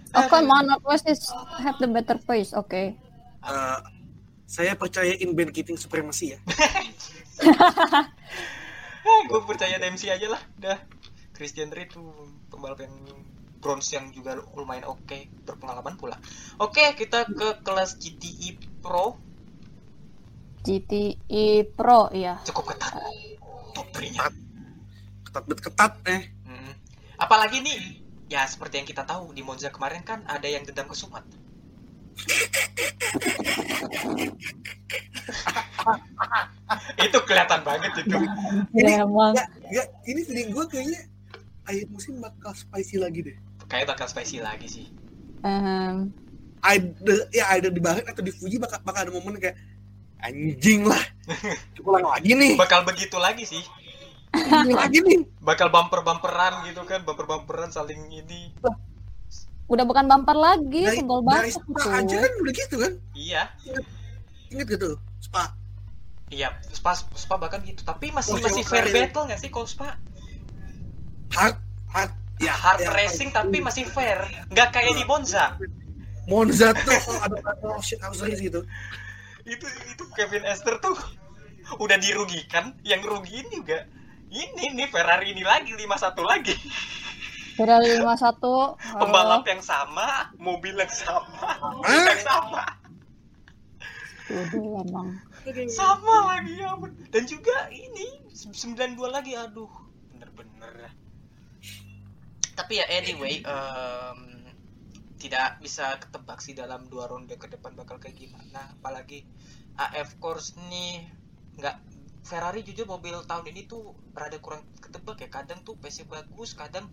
Come on, Northwest is have the better pace. Oke. Eh, saya percaya in band keeping supremacy ya gue percaya DMC aja lah dah Christian Reed tuh pembalap yang bronze yang juga lumayan oke berpengalaman pula oke kita ke kelas GTI Pro GTE Pro, iya. cukup ketat. Top 3 nya ketat bet ketat eh. Hmm. apalagi nih? Ya seperti yang kita tahu di Monza kemarin kan ada yang dendam ke Sumat. Itu kelihatan banget itu. Ini- emang. ya, ya ini feeling gue kayaknya akhir musim bakal spicy lagi deh. Kayak bakal spicy lagi sih. Ehem, either ya either di Bahrain atau di Fuji bakal, bakal ada momen kayak anjing lah. Cukup lagi nih. Bakal begitu lagi sih. Anjing lagi nih. Bakal bumper bumperan gitu kan bumper bumperan saling ini. Udah bukan bumper lagi, dari, sebel dari banget Spa aja tuh. kan udah gitu kan? Iya. Inget gitu Spa. Iya spa spa bahkan gitu. Tapi masih Oh, masih fair battle nggak sih kalau spa? Hard hard ya hard ya, racing tapi masih fair. Nggak kayak di Monza. Monza tuh kalau ada shit harus race gitu itu itu Kevin Esther tuh udah dirugikan yang rugiin juga. Ini nih Ferrari ini lagi 51 lagi. Ferrari 51. pembalap yang sama mobil yang sama mobil yang sama. Aduh, emang. sama lagi ya ampun. dan juga ini 92 lagi aduh. Bener-bener. Tapi ya anyway em, tidak bisa ketebak sih dalam dua ronde ke depan bakal kayak gimana. Apalagi AF Course nih nggak Ferrari jujur mobil tahun ini tuh rada kurang ketebak ya. Kadang tuh PC bagus kadang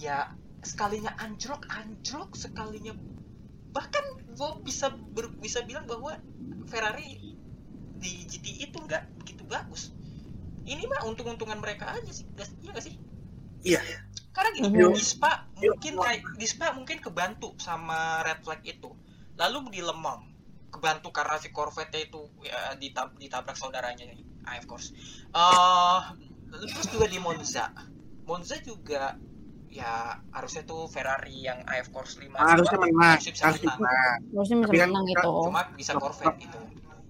ya sekalinya anjlok anjlok sekalinya. Bahkan gue bisa ber- bisa bilang bahwa Ferrari di GT itu nggak begitu bagus. Ini mah untung-untungan mereka aja sih. Iya gak sih? Iya karena gini Mhm. di Spa Yo. mungkin kayak di Spa mungkin kebantu sama red flag itu. Lalu di Lemang kebantu karena si Corvette itu ya, ditab- ditabrak saudaranya nih AF course. Eh lalu terus juga di Monza. Monza juga ya harusnya tuh Ferrari yang AF course 5 harusnya menang. harusnya bisa menang. Harusnya bisa kan- menang gitu. cuma bisa Corvette gitu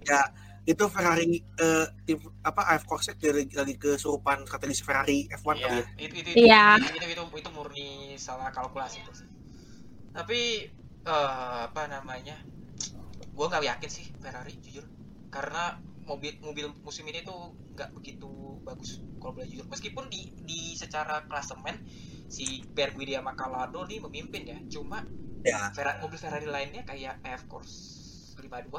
ya itu Ferrari eh, tim apa AF Corset lagi, lagi kesurupan strategi Ferrari F1 kali Iya, ya itu itu Iya. itu, itu, itu, itu murni salah kalkulasi itu sih. Tapi eh, apa namanya? Gua nggak yakin sih Ferrari jujur. Karena mobil mobil musim ini tuh nggak begitu bagus kalau boleh jujur. Meskipun di di secara klasemen si Berguidi sama Calado nih memimpin ya. Cuma ya Ferrari, mobil Ferrari lainnya kayak F Course 52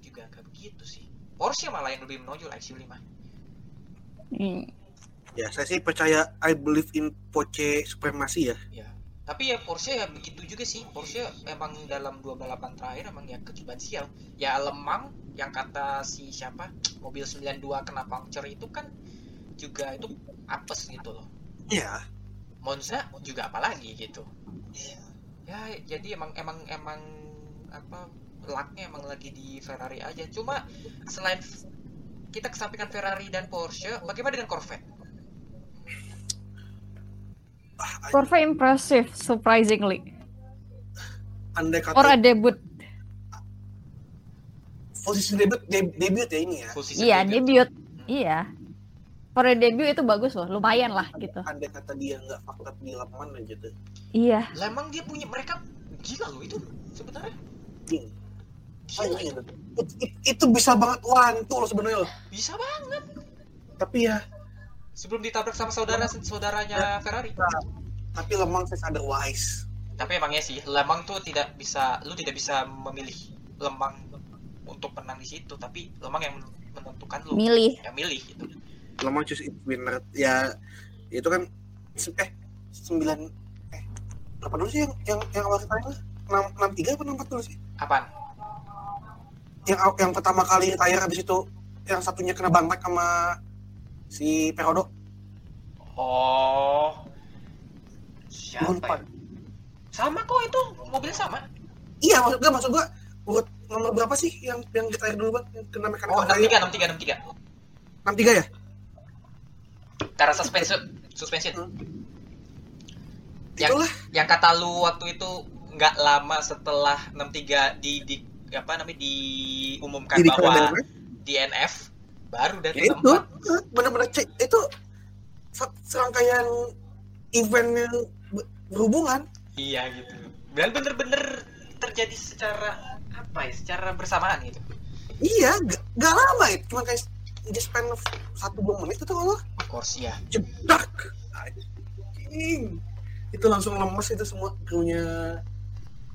juga nggak begitu sih. Porsche malah yang lebih menonjol IQ5. Hmm. ya saya sih percaya I believe in Porsche supremasi ya Ya. Tapi ya Porsche ya begitu juga sih. Porsche emang dalam dua balapan terakhir emang ya kejuban sial. Ya Lemang yang kata si siapa mobil 92 kena puncture itu kan juga itu apes gitu loh. iya Monza juga apalagi gitu. Ya jadi emang emang emang apa lucknya emang lagi di Ferrari aja. Cuma selain kita kesampingkan Ferrari dan Porsche, bagaimana dengan Corvette? ah, Corvette impressive, surprisingly. andai Or a kata debut. posisi debut deb- debut ya ini ya Posisi Iya, debut. debut. Iya. For a debut itu bagus loh, lumayan lah gitu. andai kata dia nggak fakta di lapangan aja tuh Iya. Lah emang dia punya mereka gila loh itu sebenarnya. Gini, Gila Itu. It- it- itu bisa banget wantu loh sebenarnya loh. Bisa banget. tapi ya Sebelum ditabrak sama saudara saudaranya Ferrari. tapi lemang saya otherwise Tapi emangnya sih, Lemang tuh tidak bisa, lu tidak bisa memilih Lemang untuk menang di situ, tapi Lemang yang menentukan lu Milih. yang milih gitu. lemang choose it winner ya itu kan eh sembilan eh apa dulu sih yang yang yang awal kita itu enam enam tiga apa enam empat dulu sih Apaan? Yang yang pertama kali retire habis itu yang satunya kena bantek sama si Perodo Oh. Siapa Lupa. ya? Sama kok itu mobilnya sama. iya maksud gua maksud gua urut nomor berapa sih yang yang retire dulu bang yang kena mekanik Oh, 63, 63, 63. enam tiga ya Karena suspension, suspension. Yang, itulah yang kata lu waktu itu nggak lama setelah 63 di, di apa namanya diumumkan Jadi bahwa DNF baru dari ya itu 64. benar-benar cek itu se- serangkaian event yang ber- berhubungan Iya gitu. Dan bener-bener terjadi secara apa ya? Secara bersamaan gitu. iya gak, gak lama itu cuma kayak di span satu dua menit itu kalau Of course ya. jedak anjing itu langsung lemes itu semua krunya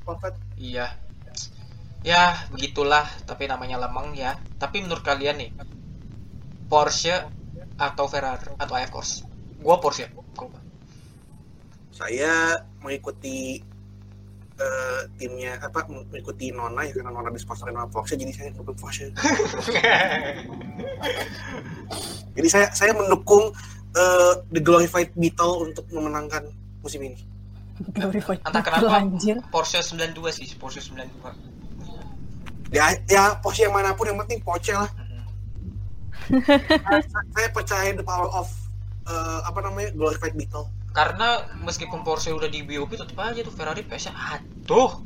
Corvette Iya. Ya, begitulah. Tapi namanya lemang ya. Tapi menurut kalian nih, Porsche atau Ferrari atau of course? Gua Porsche. Gua. saya mengikuti eh, timnya apa mengikuti Nona ya karena Nona disponsorin sama Porsche jadi saya mendukung Porsche jadi saya saya mendukung eh, the glorified Beetle untuk memenangkan musim ini Glorified Entah kenapa anjir. Porsche 92 sih, Porsche 92. Ya ya Porsche yang mana pun yang penting Porsche lah Mhm. saya, saya percaya the power of eh, apa namanya glorified Beetle Karena meskipun Porsche udah di BOP tetap aja tuh Ferrari PS-nya aduh,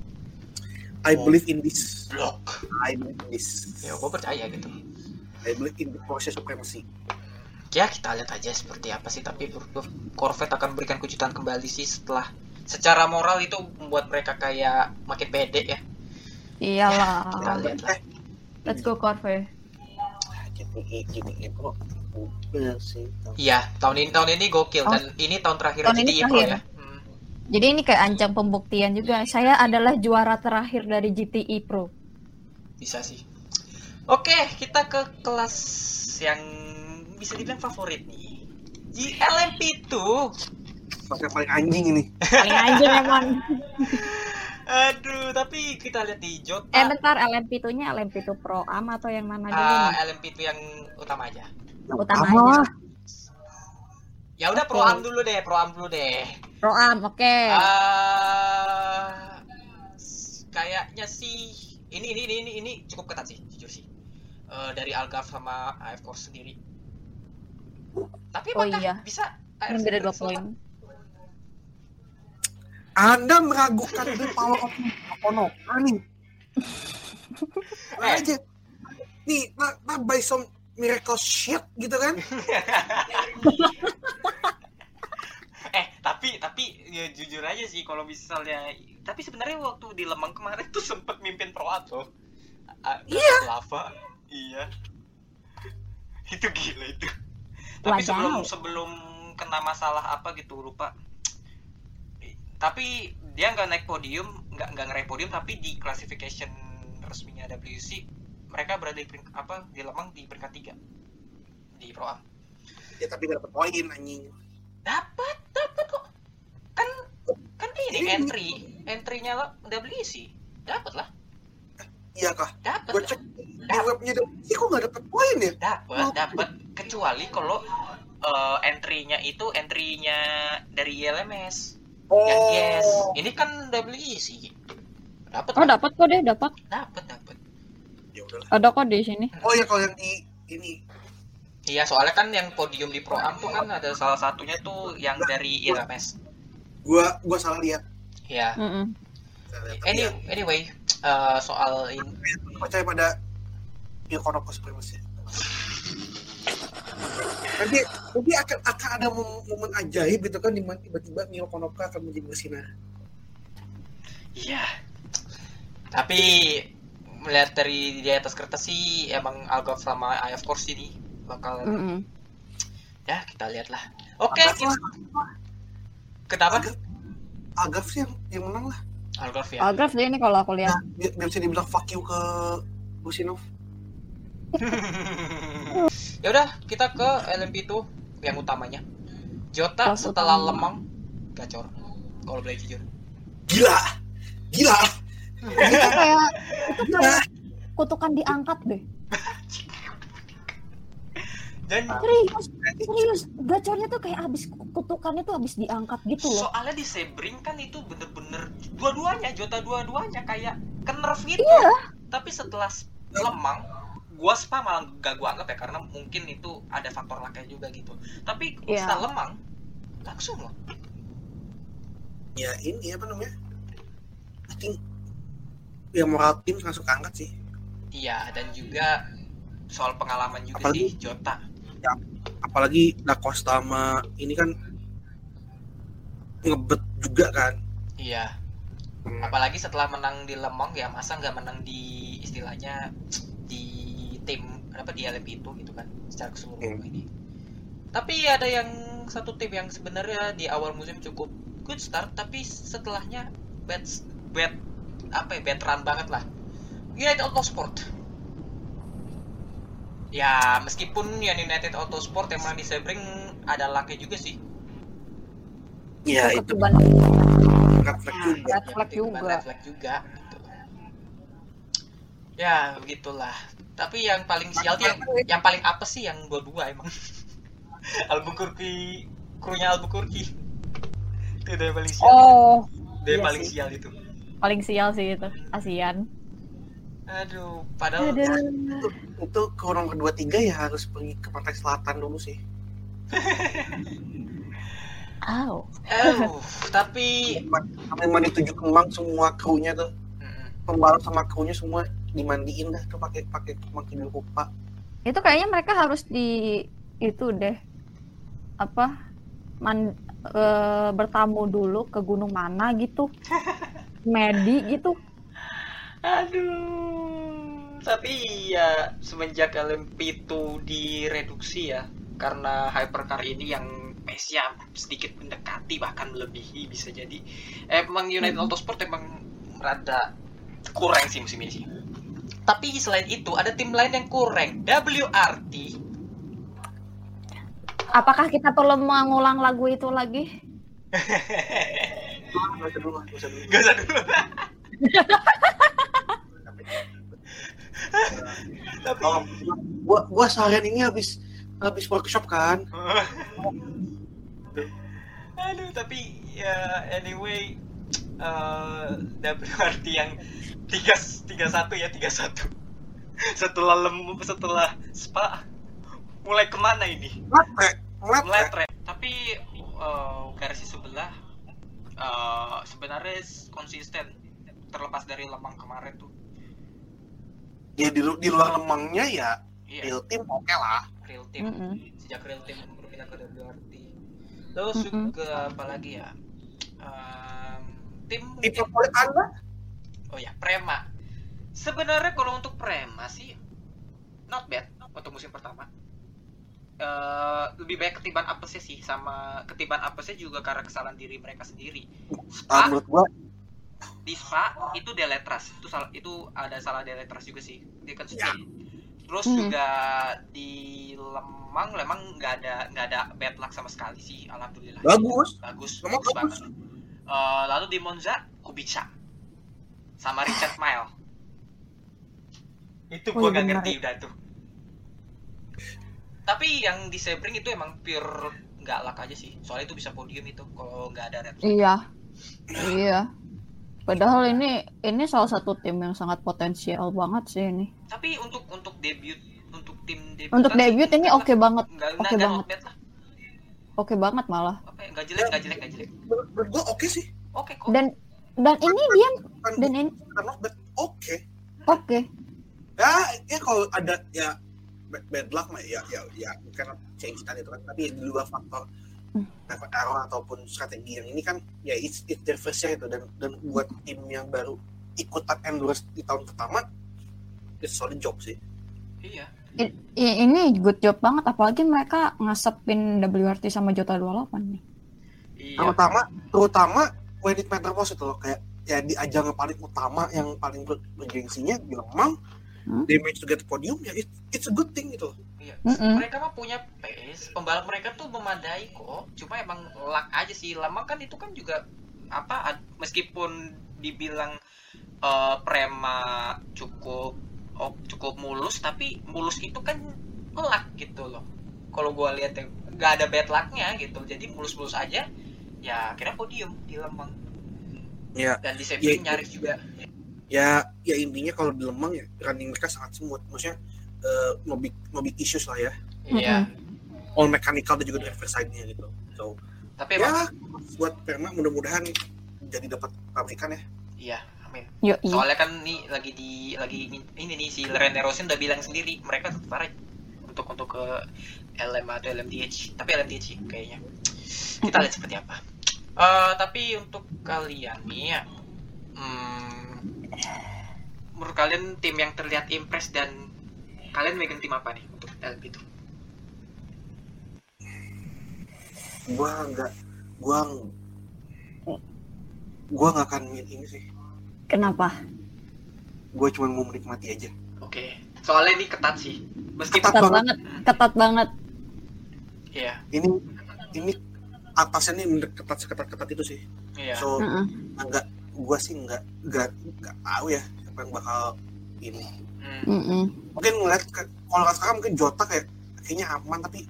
I Oh. believe in this blok. I believe in this Ya, gua percaya gitu. I believe in the Porsche supremacy Ya, kita lihat aja seperti apa sih tapi Corvette akan memberikan kejutan kembali sih setelah secara moral itu membuat mereka kayak makin pede ya. Iyalah. Kita lihat lah. Let's go Corvette. jadi gini bro udah sih Iya, tahun ini tahun ini gokil Oh. dan ini tahun terakhir Tahun ini GTI Pro terakhir. ya. Hmm. Jadi ini kayak ancam pembuktian juga. Saya adalah juara terakhir dari GTI Pro. Bisa sih. Oke, kita ke kelas yang bisa dibilang favorit nih. Di LMP2. pakai paling anjing ini Paling anjir emang. Aduh, tapi kita lihat di Jota. Eh bentar, LMP2-nya LMP2 Pro Am atau yang mana dulu Ah, nih? LMP2 yang utama aja. Utama Apa? aja. Ya udah Pro Oke. Am dulu deh, Pro Am dulu deh. Pro Am, oke. Ah, s- kayaknya sih ini ini ini ini, ini cukup ketat sih, jujur sih. Eh, dari Algarve sama AF Course sendiri. Tapi Oh apakah iya. bisa Yang beda dua poin. Anda meragukan the power of Ono nih Eh. aja nih nah, nah by some miracle shit gitu kan Eh, tapi tapi ya jujur aja sih kalau misalnya tapi sebenarnya waktu di Lemang kemarin tuh sempet mimpin Pro Am tuh. Iya. Lava. Iya. Itu gila itu. Tapi sebelum sebelum kena masalah apa gitu lupa. Tapi dia nggak naik podium, nggak nggak ngeraih podium, tapi di classification resminya WC mereka berada di apa di Lemang di peringkat tiga di Pro Am. ya tapi gak dapet poin anjing Dapat, dapat kok. Kan kan ini Ini- entry, entry-nya lo WC. Dapat lah, iya kah dapat. gue cek di webnya sih kok gak dapet poin ya Dapat, dapat kecuali kalau eh, entry-nya itu entry-nya dari ILMS. Yang yes. Ini kan WC. Dapat, Oh dapat kok deh, dapat. dapat, dapat. ya udahlah Ada kok di sini. oh ya kalau yang di ini Iya, soalnya kan yang podium di Pro Am tuh kan ada salah satunya tuh yang dari ILMS. gua gua salah lihat Ya. Mm-mm. Salah lihat. Any, Iya, anyway, eh, soal ini percaya pada Yokonoko supremacy nanti nanti akan akan ada momen, ajaib gitu kan di mana tiba-tiba Mio Konoka akan menjadi bersinar Iya. Tapi melihat dari di atas kertas sih emang Algarve sama IF Course ini bakal Mm-mm. ya kita lihatlah. Oke, Algarve kita- lah. kenapa? Algarve sih yang, yang menang lah Algarve ya. Deh ini kalau aku lihat. biar bisa dibilang fuck you ke Lusinov ya udah kita ke LMP itu yang utamanya. Jota Kelas setelah utama. Lemang gacor. Kalau boleh jujur. gila gila itu kayak itu kayak kutukan diangkat deh Dan serius serius gacornya tuh kayak abis kutukannya tuh abis diangkat gitu loh soalnya di Sebring kan itu bener-bener dua-duanya Jota dua-duanya kayak ke nerf gitu. Iya. Tapi setelah lemang gua spa malah gak gua anggap ya karena mungkin itu ada faktor laknya juga gitu. Tapi Iya. setelah lemang langsung loh. ya ini apa namanya I think ya moral tim langsung keangkat sih Iya, dan juga soal pengalaman juga Apalagi- sih Jota. apalagi Da Costa sama ini kan ngebet juga kan Iya. Apalagi setelah menang di Lemong ya masa nggak menang di istilahnya tim apa di LMP itu gitu kan secara keseluruhan Hmm. ini. Tapi ada yang satu tim yang sebenarnya di awal musim cukup good start tapi setelahnya bad bad apa ya bad run banget lah. United Autosport. Ya meskipun yang United Autosport yang menang di Sebring ada lucknya juga sih. ya itu ketuban red flag juga red flag Yang juga red flag juga gitu. Ya begitulah. Tapi yang paling sial tuh yang, yang paling apa sih yang dua-dua emang. Albuquerque, krunya Albuquerque. Itu udah paling sial. oh yang iya paling sih. sial itu. paling sial sih itu ASEAN Aduh, padahal itu, itu kurang kedua tiga ya harus pergi ke pantai selatan dulu sih Aw. Aduh, tapi sampai mandi tujuh kembang semua krunya tuh pembalap sama krunya semua dimandiin dah tuh pakai pakai makin lupa itu kayaknya mereka harus di itu deh apa man, eh, bertamu dulu ke gunung mana gitu Medi gitu Aduh. Tapi ya semenjak LMP itu direduksi ya karena hypercar ini yang pace-nya sedikit mendekati bahkan melebihi bisa jadi. Emang United Autosport emang rada kurang sih musim ini sih. Tapi selain itu ada tim lain yang kurang. WRT. apakah kita perlu mengulang lagu itu lagi nggak usah dulu nggak usah dulu Gak usah dulu. Tapi Oh, gua gua seharian ini habis habis workshop kan Aduh, tapi ya anyway eh WRT yang tiga tiga satu ya tiga satu. Setelah lem setelah spa mulai ke mana ini? Ngeletre meletre tapi eh, versi sebelah eh, sebenarnya konsisten terlepas dari lemang kemarin tuh. Ya di, lu- di luar lemangnya ya iya. real team oke lah. Real team. Mm-mm. sejak real team berpindah ke WRT terus Mm-mm. juga apa lagi ya Em, tim tim favorit anda Oh ya, Prema. Sebenarnya kalau untuk Prema sih not bad untuk musim pertama. Eh lebih baik ketiban apesnya sih sama ketiban apesnya juga karena kesalahan diri mereka sendiri. Ah, Spa menurut gua di Spa itu Deletras itu salah itu ada salah Deletras juga sih dia kan Ya. terus Hmm. juga di Lemang Lemang nggak ada nggak ada bad luck sama sekali sih alhamdulillah bagus bagus Lemang bagus bagus. banget Eh, lalu di Monza Kubica. Sama Richard Mile itu Oh, gua iya gak ngerti udah tuh. Tapi yang di Sebring itu emang pure nggak luck aja sih. Soalnya itu bisa podium itu kalau nggak ada red iya. Iya. Padahal ini ini salah satu tim yang sangat potensial banget sih ini. Tapi untuk untuk debut untuk tim debut untuk debut ini oke banget. Nggak oke nggak banget. lah oke banget malah. Ya nggak jelek nggak jelek nggak jelek. Menurut, gua oke sih. Oke kok. Dan dan ini dia bukan dan ini bad oke. Oke. Ya ya kalau ada ya bad, bad luck mah ya ya ya bukan change tadi itu kan tapi di luar faktor Hmm. dapat error ataupun strategi yang ini kan ya it's, it's their first year itu dan dan buat tim yang baru ikutan endurance di tahun pertama it's solid job sih. Iya I- i- ini good job banget apalagi mereka ngasepin WRT sama Jota 28 nih iya terutama terutama when it matter most itu loh kayak ya di ajang yang paling utama yang paling ber- bergengsinya di Lemang Hmm. they manage to get podium ya it, it's a good thing gitu loh Iya. Mm-mm. Mereka mah punya pace, pembalap mereka tuh memadai kok. Cuma emang luck aja sih. Lama kan itu kan juga apa meskipun dibilang eh, Prema cukup oh, cukup mulus tapi mulus itu kan luck gitu loh. Kalau gua lihat ya nggak ada bad lucknya gitu jadi mulus-mulus aja ya kira podium di Lemang Ya, dan di Ya, semi itu. nyaris juga. ya ya intinya kalau di Lemang ya running mereka sangat smooth. Maksudnya eh, no big no big issues lah ya. Iya. All mechanical dan juga driver side-nya gitu. So tapi emang ya buat Perma mudah-mudahan jadi dapat pabrikan ya. Iya amin Yo, soalnya kan nih lagi di lagi ini nih si Rene Rosen udah bilang sendiri mereka tertarik untuk untuk ke LM atau LMDH tapi LMDH sih kayaknya. Kita lihat seperti apa. Eh, tapi untuk kalian nih ya hmm, menurut kalian tim yang terlihat impress dan kalian megang tim apa nih untuk LM itu? Gua nggak gua gua nggak akan milih ini sih Kenapa? gua cuma mau menikmati aja oke soalnya ini ketat sih meskipun Ketat Ketat banget. banget. Ketat banget. iya ini ini atasnya bener ketat seketat ketat itu sih iya so Heeh. nggak gua sih nggak nggak nggak tahu ya siapa yang bakal ini Hmm. Mm-mm. mungkin ngeliat ke- kalau sekarang mungkin Jota kayak kayaknya aman tapi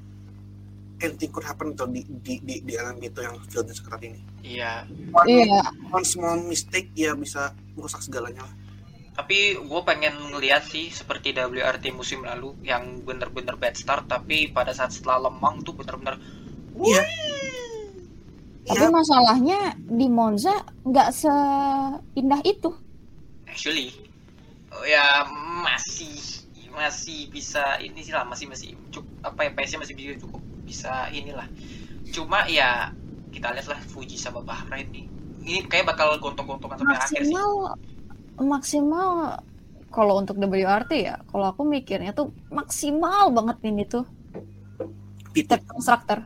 anything could happen tuh di di di, di alam itu yang fieldnya seketat ini iya one, Iya. one small mistake ya bisa merusak segalanya lah. Tapi gue pengen ngeliat sih seperti WRT musim lalu yang bener-bener bad start tapi pada saat setelah lemang tuh bener-bener iya. Tapi iya. Masalahnya di Monza nggak seindah itu. actually oh ya masih masih bisa ini sih lah masih masih cukup apa ya PS masih bisa cukup bisa inilah. Cuma ya kita lihat lah Fuji sama Bahrain nih ini kayak bakal gontong-gontongan sampai akhir sih Maksimal maksimal kalau untuk WRT ya, kalau aku mikirnya tuh maksimal banget ini tuh itu third constructor.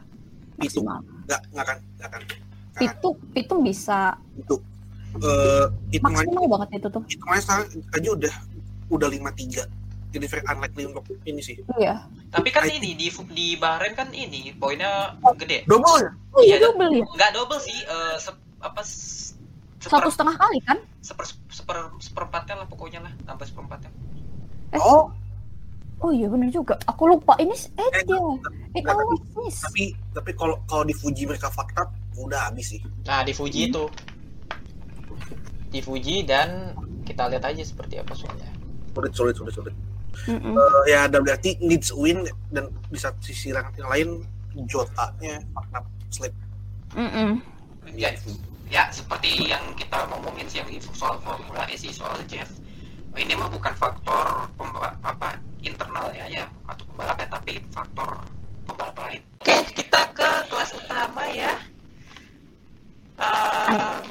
Pitu. Maksimal. nggak nggak akan nggak akan Pitu, pitu bisa itu eh hitungannya maksimal banget itu tuh. hitungannya sekarang aja udah udah lima tiga jadi very unlikely untuk ini sih Iya. tapi kan I ini di di Bahrain kan ini poinnya gede double ya Oh iya, double ya. nggak double sih eh, sep- apa s- Satu seper, setengah kali kan? seper, seper seperempatnya lah pokoknya lah tambah seperempatnya Eh. oh Oh iya bener juga. Aku lupa ini eh Eh, dia. Eh kalau miss. tapi tapi kalau kalau di Fuji mereka fakta udah habis sih nah di Fuji Hmm. itu di Fuji dan kita lihat aja seperti apa soalnya sulit sulit sulit sulit Mm-mm. Eh, ya WRT needs win dan di satu sisi yang yang lain Jotanya fakta slip Mm-mm. ya, ya seperti yang kita ngomongin sih yang info soal Formula E sih soal Jeff. Ini mah bukan faktor pemba- apa internalnya ya atau pembalapnya tapi faktor pembalap lain. Oke kita ke kelas utama ya. Um,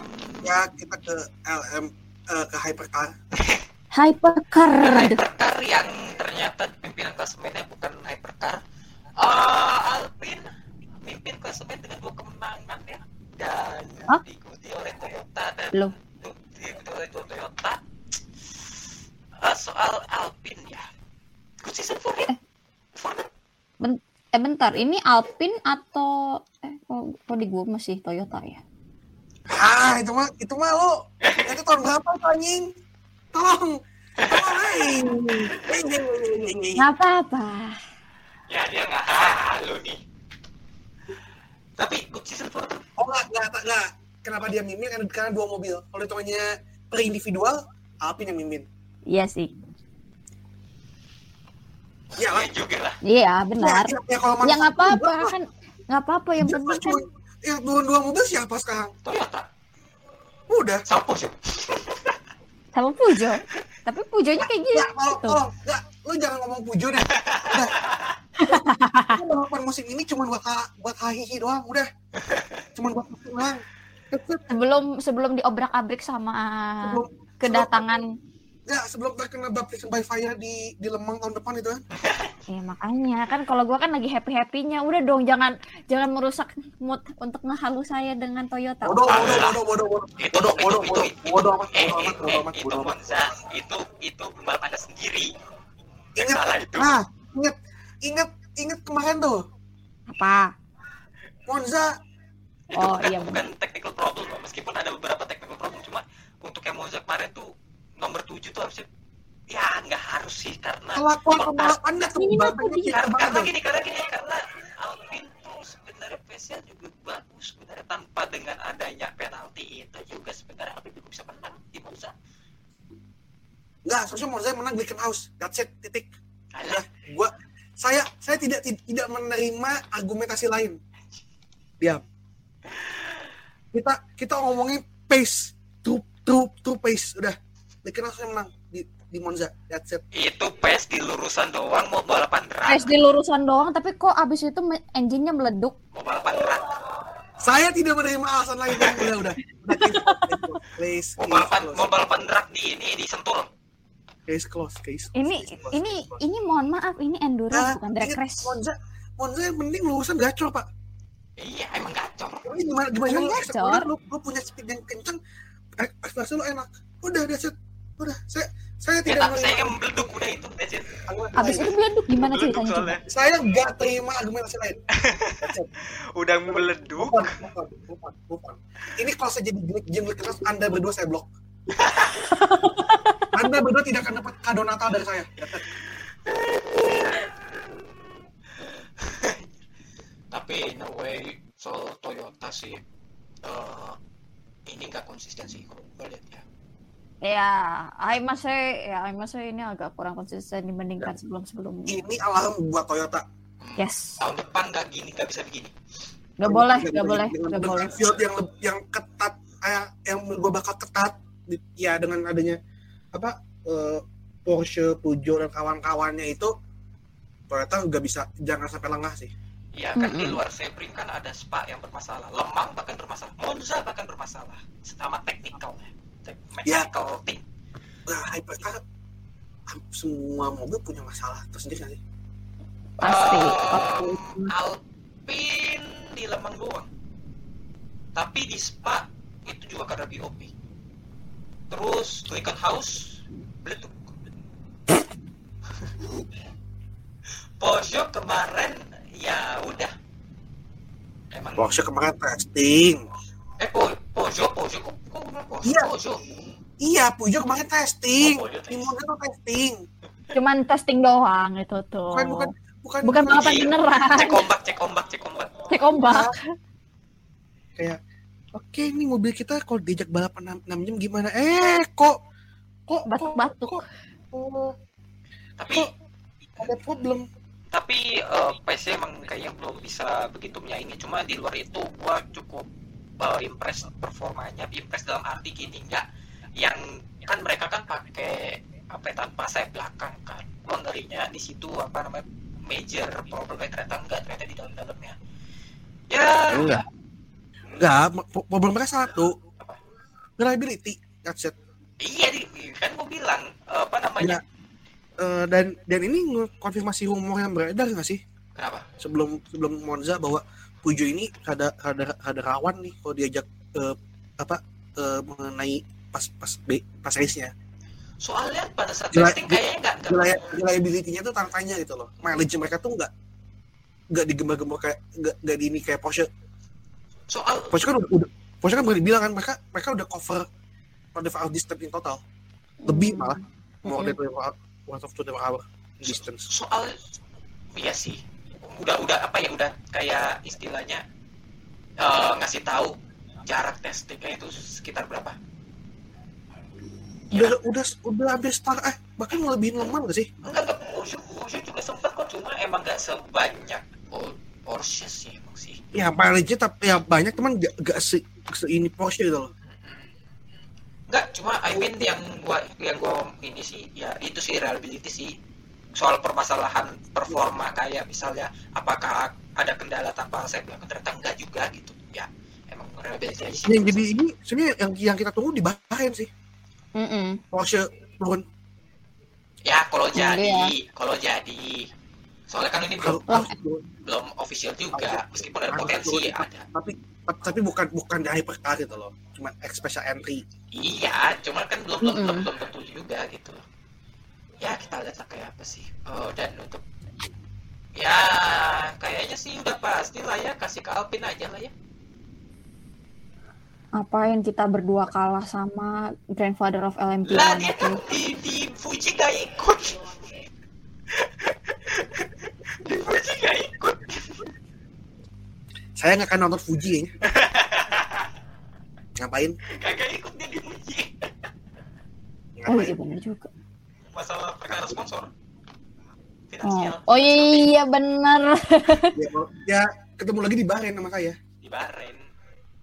ya kita ke LM eh, ke hypercar Hypercar. hypercar yang ternyata pimpinan klasemennya bukan hypercar uh, Alpine mimpin klasemen dengan dua kemenangan ya dan Hah? diikuti oleh Toyota dan Loh. diikuti oleh Toyota Uh, soal Alpine ya good season for him for the Eh bentar, ini Alpine atau eh kok, kok di gua masih Toyota ya? ah itu mah itu mah lo itu tahun berapa tuh, anjing tolong tolong hey. Nggak apa-apa. ya dia nggak halu nih tapi good season for oh nggak nggak nggak kenapa dia mimin? Karena, karena dua mobil. Kalau hitungannya per individual Alpine yang mimin. Iya sih. ya lah ya juga lah. Iya benar. ya, ya, kalau Ya nggak apa-apa manfaat kan. Nggak apa-apa. Yang Jelas penting kan. ya dua dua mobil siapa sekarang? Toyota. Udah. Sampo sih Sama Pujo. Tapi Pujonya kayak gitu. ya kalau kalau nggak lu jangan ngomong pujo deh balapan musim ini cuma buat ha- buat hahihi doang udah. Cuma buat doang. Sebelum sebelum diobrak-abrik sama Sebelum- kedatangan. ya sebelum terkena baptism by fire di di Lemang tahun depan itu. Kan Ya makanya. Kan kalau gua kan lagi happy happynya udah dong jangan jangan merusak mood untuk ngehalu saya dengan Toyota. bodoh bodoh bodoh bodoh bodoh itu bodoh. Itu bodoh itu bodoh itu. bodoh amat bodoh amat bodoh amat itu bodoh Monza itu itu ingat. salah itu. Nah ingat ingat ingat kemarin tuh Apa? Monza Oh, bukan, iya, bukan technical problem loh. meskipun ada beberapa technical problem cuma untuk yang Monza kemarin tuh nomor 7 tuh harusnya ya nggak harus sih karena Kelakuan pemalakannya tuh karena, karena gini karena gini karena Alvin tuh sebenarnya pace-nya juga bagus sebenarnya tanpa dengan adanya penalti itu juga sebenarnya Alvin juga bisa menang di Monza Enggak, seharusnya Monza menang Glickenhaus. That's it, titik. Alah, Udah, gua saya saya tidak tidak menerima argumentasi lain. Diam. Kita kita ngomongin pace, true true true pace. Udah. Glickenhaus yang menang di di Monza. That's it. itu pace di lurusan doang mau balapan drag Guys di lurusan doang, tapi kok abis itu engine-nya meleduk. mau balapan drag Saya tidak menerima alasan lain. Udah, udah, udah. Udah, case close. Case, mau balapan mau balapan drag di ini di Sentul Case close, case close, Ini case close, ini case close. ini mohon maaf, ini endurance Ah, bukan drag ingat, race. Monza, Monza yang penting lurusan gacor, Pak. iya emang gacor Ini gimana gimana Emang lu gacor? lu, lu punya speed yang kencang, akselerasi lu enak. Udah, that's it. Udah, saya saya ya tidak tapi saya yang meleduk udah itu that's it argumentasi Abis lain. itu meleduk gimana ceritanya coba? saya nggak terima argumentasi lain. Udah meleduk move on. Ini kalau saya jadi game keras, Anda berdua saya blok. Anda berdua tidak akan dapat kado Natal dari saya. Tapi in a way soal Toyota sih eh, ini nggak konsisten sih kalau gue lihat ya Ya, I must say, ya I must say ini agak kurang konsisten dibandingkan sebelum-sebelumnya. Ini alarm buat Toyota. Yes, tahun depan nggak gini nggak bisa begini nggak boleh, nggak boleh, dengan boleh. field yang yang ketat eh, yang gue bakal ketat ya dengan adanya apa eh, Porsche, Peugeot dan kawan-kawannya itu Toyota nggak bisa jangan sampai lengah sih. ya kan di Mm-mm. luar Sebring kan ada Spa yang bermasalah Lemang bahkan bermasalah Monza bahkan bermasalah sama teknikalnya Te- Ya. mechanical thing Nah, hypercar semua mobil punya masalah tersendiri sih. Pasti. Um, Alpine di Lemang doang tapi di Spa itu juga karena BOP terus House Peugeot kemarin ya udah emang Porsche kemarin testing. eh Po- Peugeot Peugeot kok kok Peugeot Iya. Peugeot Iya, Peugeot kemarin testing. Oh, tuh testing. Cuman testing doang itu tuh. Bukan bukan bukan Bukan balapan Iya. beneran. cek ombak cek ombak cek ombak Cek ombak. kayak oke ini mobil kita kalau diajak balapan 6, 6 jam gimana? Eh, kok kok Batuk-batuk. kok kok tapi ada problem. tapi eh, PC emang kayaknya belum bisa begitu menyaingi cuma di luar itu gua cukup eh, impress performanya impress dalam arti gini nggak yang kan mereka kan pakai apa ya, tanpa sayap belakang kan gua ngerinya di situ apa namanya major problemnya ternyata enggak ternyata di dalam-dalamnya ya Enggak. Enggak, po- problem mereka satu. Reliability. That's it. Iya kan gua bilang apa namanya? Eh, dan dan ini konfirmasi rumor yang beredar nggak sih? Kenapa? Sebelum sebelum Monza bahwa Pujo ini ada ada ada rawan nih kalau diajak eh, apa eh, mengenai pas pas B, pas race nya soalnya pada saat Gila- testing kayaknya enggak reliability-nya tuh tanda tanya gitu loh. Mileage mereka tuh nggak nggak digembar-gembar kayak nggak nggak di ini kayak Porsche. Soal Porsche kan udah, udah Porsche kan berani bilang kan mereka mereka udah cover 25 hour distance in total. Lebih malah. More than 25 hour one of 25 hour distance. Soal iya sih. Udah udah apa ya udah kayak istilahnya eh, ngasih tahu jarak testingnya itu sekitar berapa? Udah udah udah hampir setara eh bahkan ngelebihin lemah gak sih? Enggak enggak Porsche Porsche juga sempat kok cuma emang nggak sebanyak Por- Porsche sih emang sih. Ya mileage tapi ya banyak teman gak, gak se, se ini Porsche gitu loh enggak cuma I mean yang gua yang gua ini sih ya itu sih reliability sih soal permasalahan performa kayak misalnya apakah ada kendala tanpa saya bilang ternyata enggak juga gitu ya emang reliability aja sih yang jadi ini sebenarnya yang yang kita tunggu di Bahrain sih Mm-mm. Porsche turun ya kalau Iya. jadi kalau jadi soalnya kan ini belum turun. belum official juga meskipun ada potensi turun. ada tapi tapi bukan bukan di hypercar gitu loh cuma special entry. Iya cuma kan belum belum, belum belum tentu juga gitu. Ya kita lihat lah kayak apa sih. Oh, dan untuk ya kayaknya sih udah pasti lah ya kasih ke Alpine aja lah ya. Apain kita berdua kalah sama grandfather of LMP lah dia kan di, di Fuji gak ikut. Di Fuji gak ikut Saya nggak akan nonton Fuji kayaknya. Ngapain? kagak ikut dia di Fuji Oh iya bener juga. masalah perkara sponsor. Oh, finansial. Oh iya bener. Ya, ya, ketemu lagi di Bahrain sama saya. di Bahrain.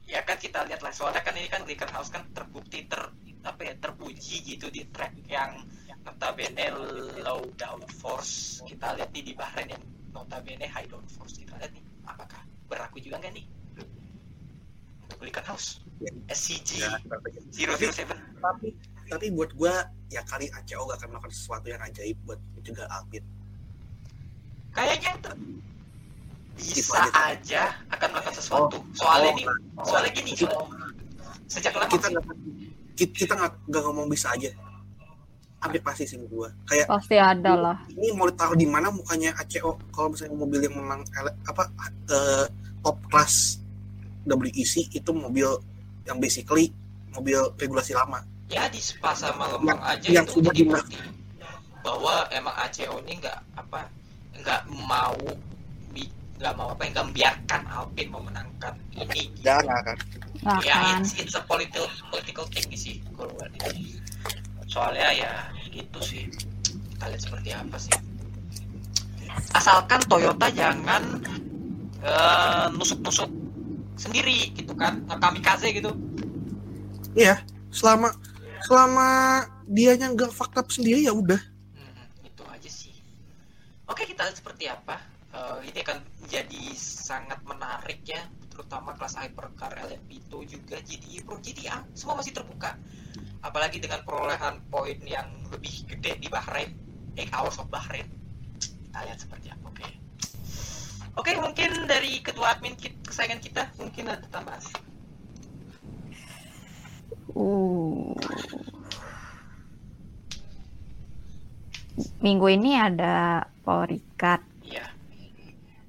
Ya kan kita lihat lah. Soalnya kan ini kan Glicker House kan terbukti ter apa ya terpuji gitu di track yang notabene low downforce kita lihat nih di Bahrain yang notabene high downforce kita lihat nih apakah berlaku juga nggak nih Glicker House Ya. SCG Ya, 007 tapi tapi buat gua ya kali ACO gak akan melakukan sesuatu yang ajaib buat mencegah Alpin. kayaknya tuh Itu bisa aja. aja akan melakukan sesuatu soalnya Oh, nih soalnya gini sejak lama kita nggak kita, kita nggak nggak ngomong bisa aja. Hampir pasti sih gua. Kayak Pasti ada lah. ini mau ditaruh di mana mukanya ACO kalau misalnya mobil yang memang ele- apa eh, top class WEC itu mobil yang basically mobil regulasi lama. ya di spa sama lembang aja yang itu sudah jadi dinas- bukti bahwa emang ACO ini nggak apa nggak mau nggak mau apa nggak membiarkan Alpine memenangkan ini gitu. Jangan kan. Nah, ya it's, it's a political political thing sih kalau soalnya ya gitu sih kita lihat seperti apa sih asalkan Toyota jangan eh, nusuk-nusuk sendiri gitu kan kamikaze gitu Iya, selama selama dianya nggak fakta sendiri ya udah. Hmm, itu aja sih. Oke, kita lihat seperti apa. Eh, ini akan menjadi sangat menarik ya, terutama kelas hypercar LMP2 juga GTI Pro GTI semua masih terbuka. Apalagi dengan perolehan poin yang lebih gede di Bahrain, 8 hours of Bahrain. Kita lihat seperti apa. Oke. Oke, mungkin dari ketua admin kit- kesayangan kita mungkin ada tambahan. Uh. Minggu ini ada Power Ricard. Iya.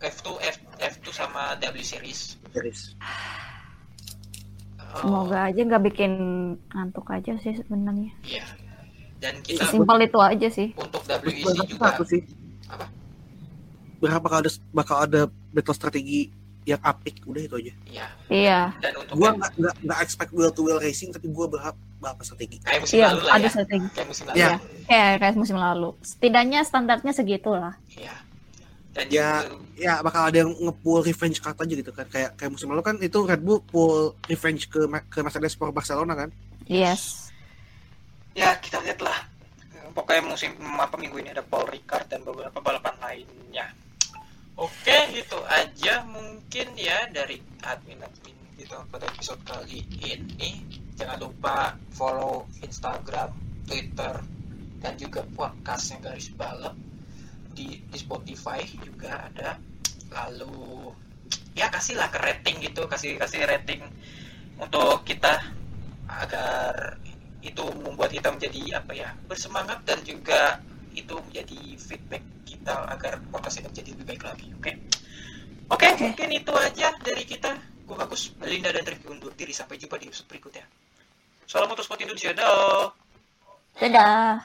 F2 F F2 sama W series. Series. Eh, Semoga aja nggak bikin ngantuk aja sih sebenarnya. Iya. Dan kita Simpel itu aja sih. untuk WEC juga satu sih? Apa? Berapa bakal ada bakal ada battle strategi yang apik udah itu aja. Iya. Iya. Dan untuk Gua nggak nggak nggak expect wheel to wheel racing tapi gua berharap berapa strategi. kayak musim Iya, lalu lah ada ya. strategi. Kayak musim lalu. Iya. Iya. Kayak kayak musim lalu. Setidaknya standarnya segitu lah. Dan Ya. juga- Ya bakal ada yang nge-pull revenge card aja gitu kan. Kayak kayak musim lalu kan itu Red Bull pull revenge ke ke Mercedes for Barcelona kan. Yes. ya kita lihat lah. Pokoknya musim apa minggu ini ada Paul Ricard dan beberapa balapan lainnya. Oke, itu aja mungkin ya dari admin-admin kita pada episode kali ini. Jangan lupa follow Instagram, Twitter, dan juga podcastnya Garis Balap di, di Spotify juga ada. Lalu ya kasihlah ke rating gitu, kasih kasih rating untuk kita agar itu membuat kita menjadi apa ya bersemangat dan juga itu menjadi feedback kita agar podcast ini menjadi lebih baik lagi oke? Oke mungkin itu aja dari kita. Gue bagus Melinda dan Rifki undur diri. Sampai jumpa di episode berikutnya. Salam motorsport Indonesia. Dah Dadah.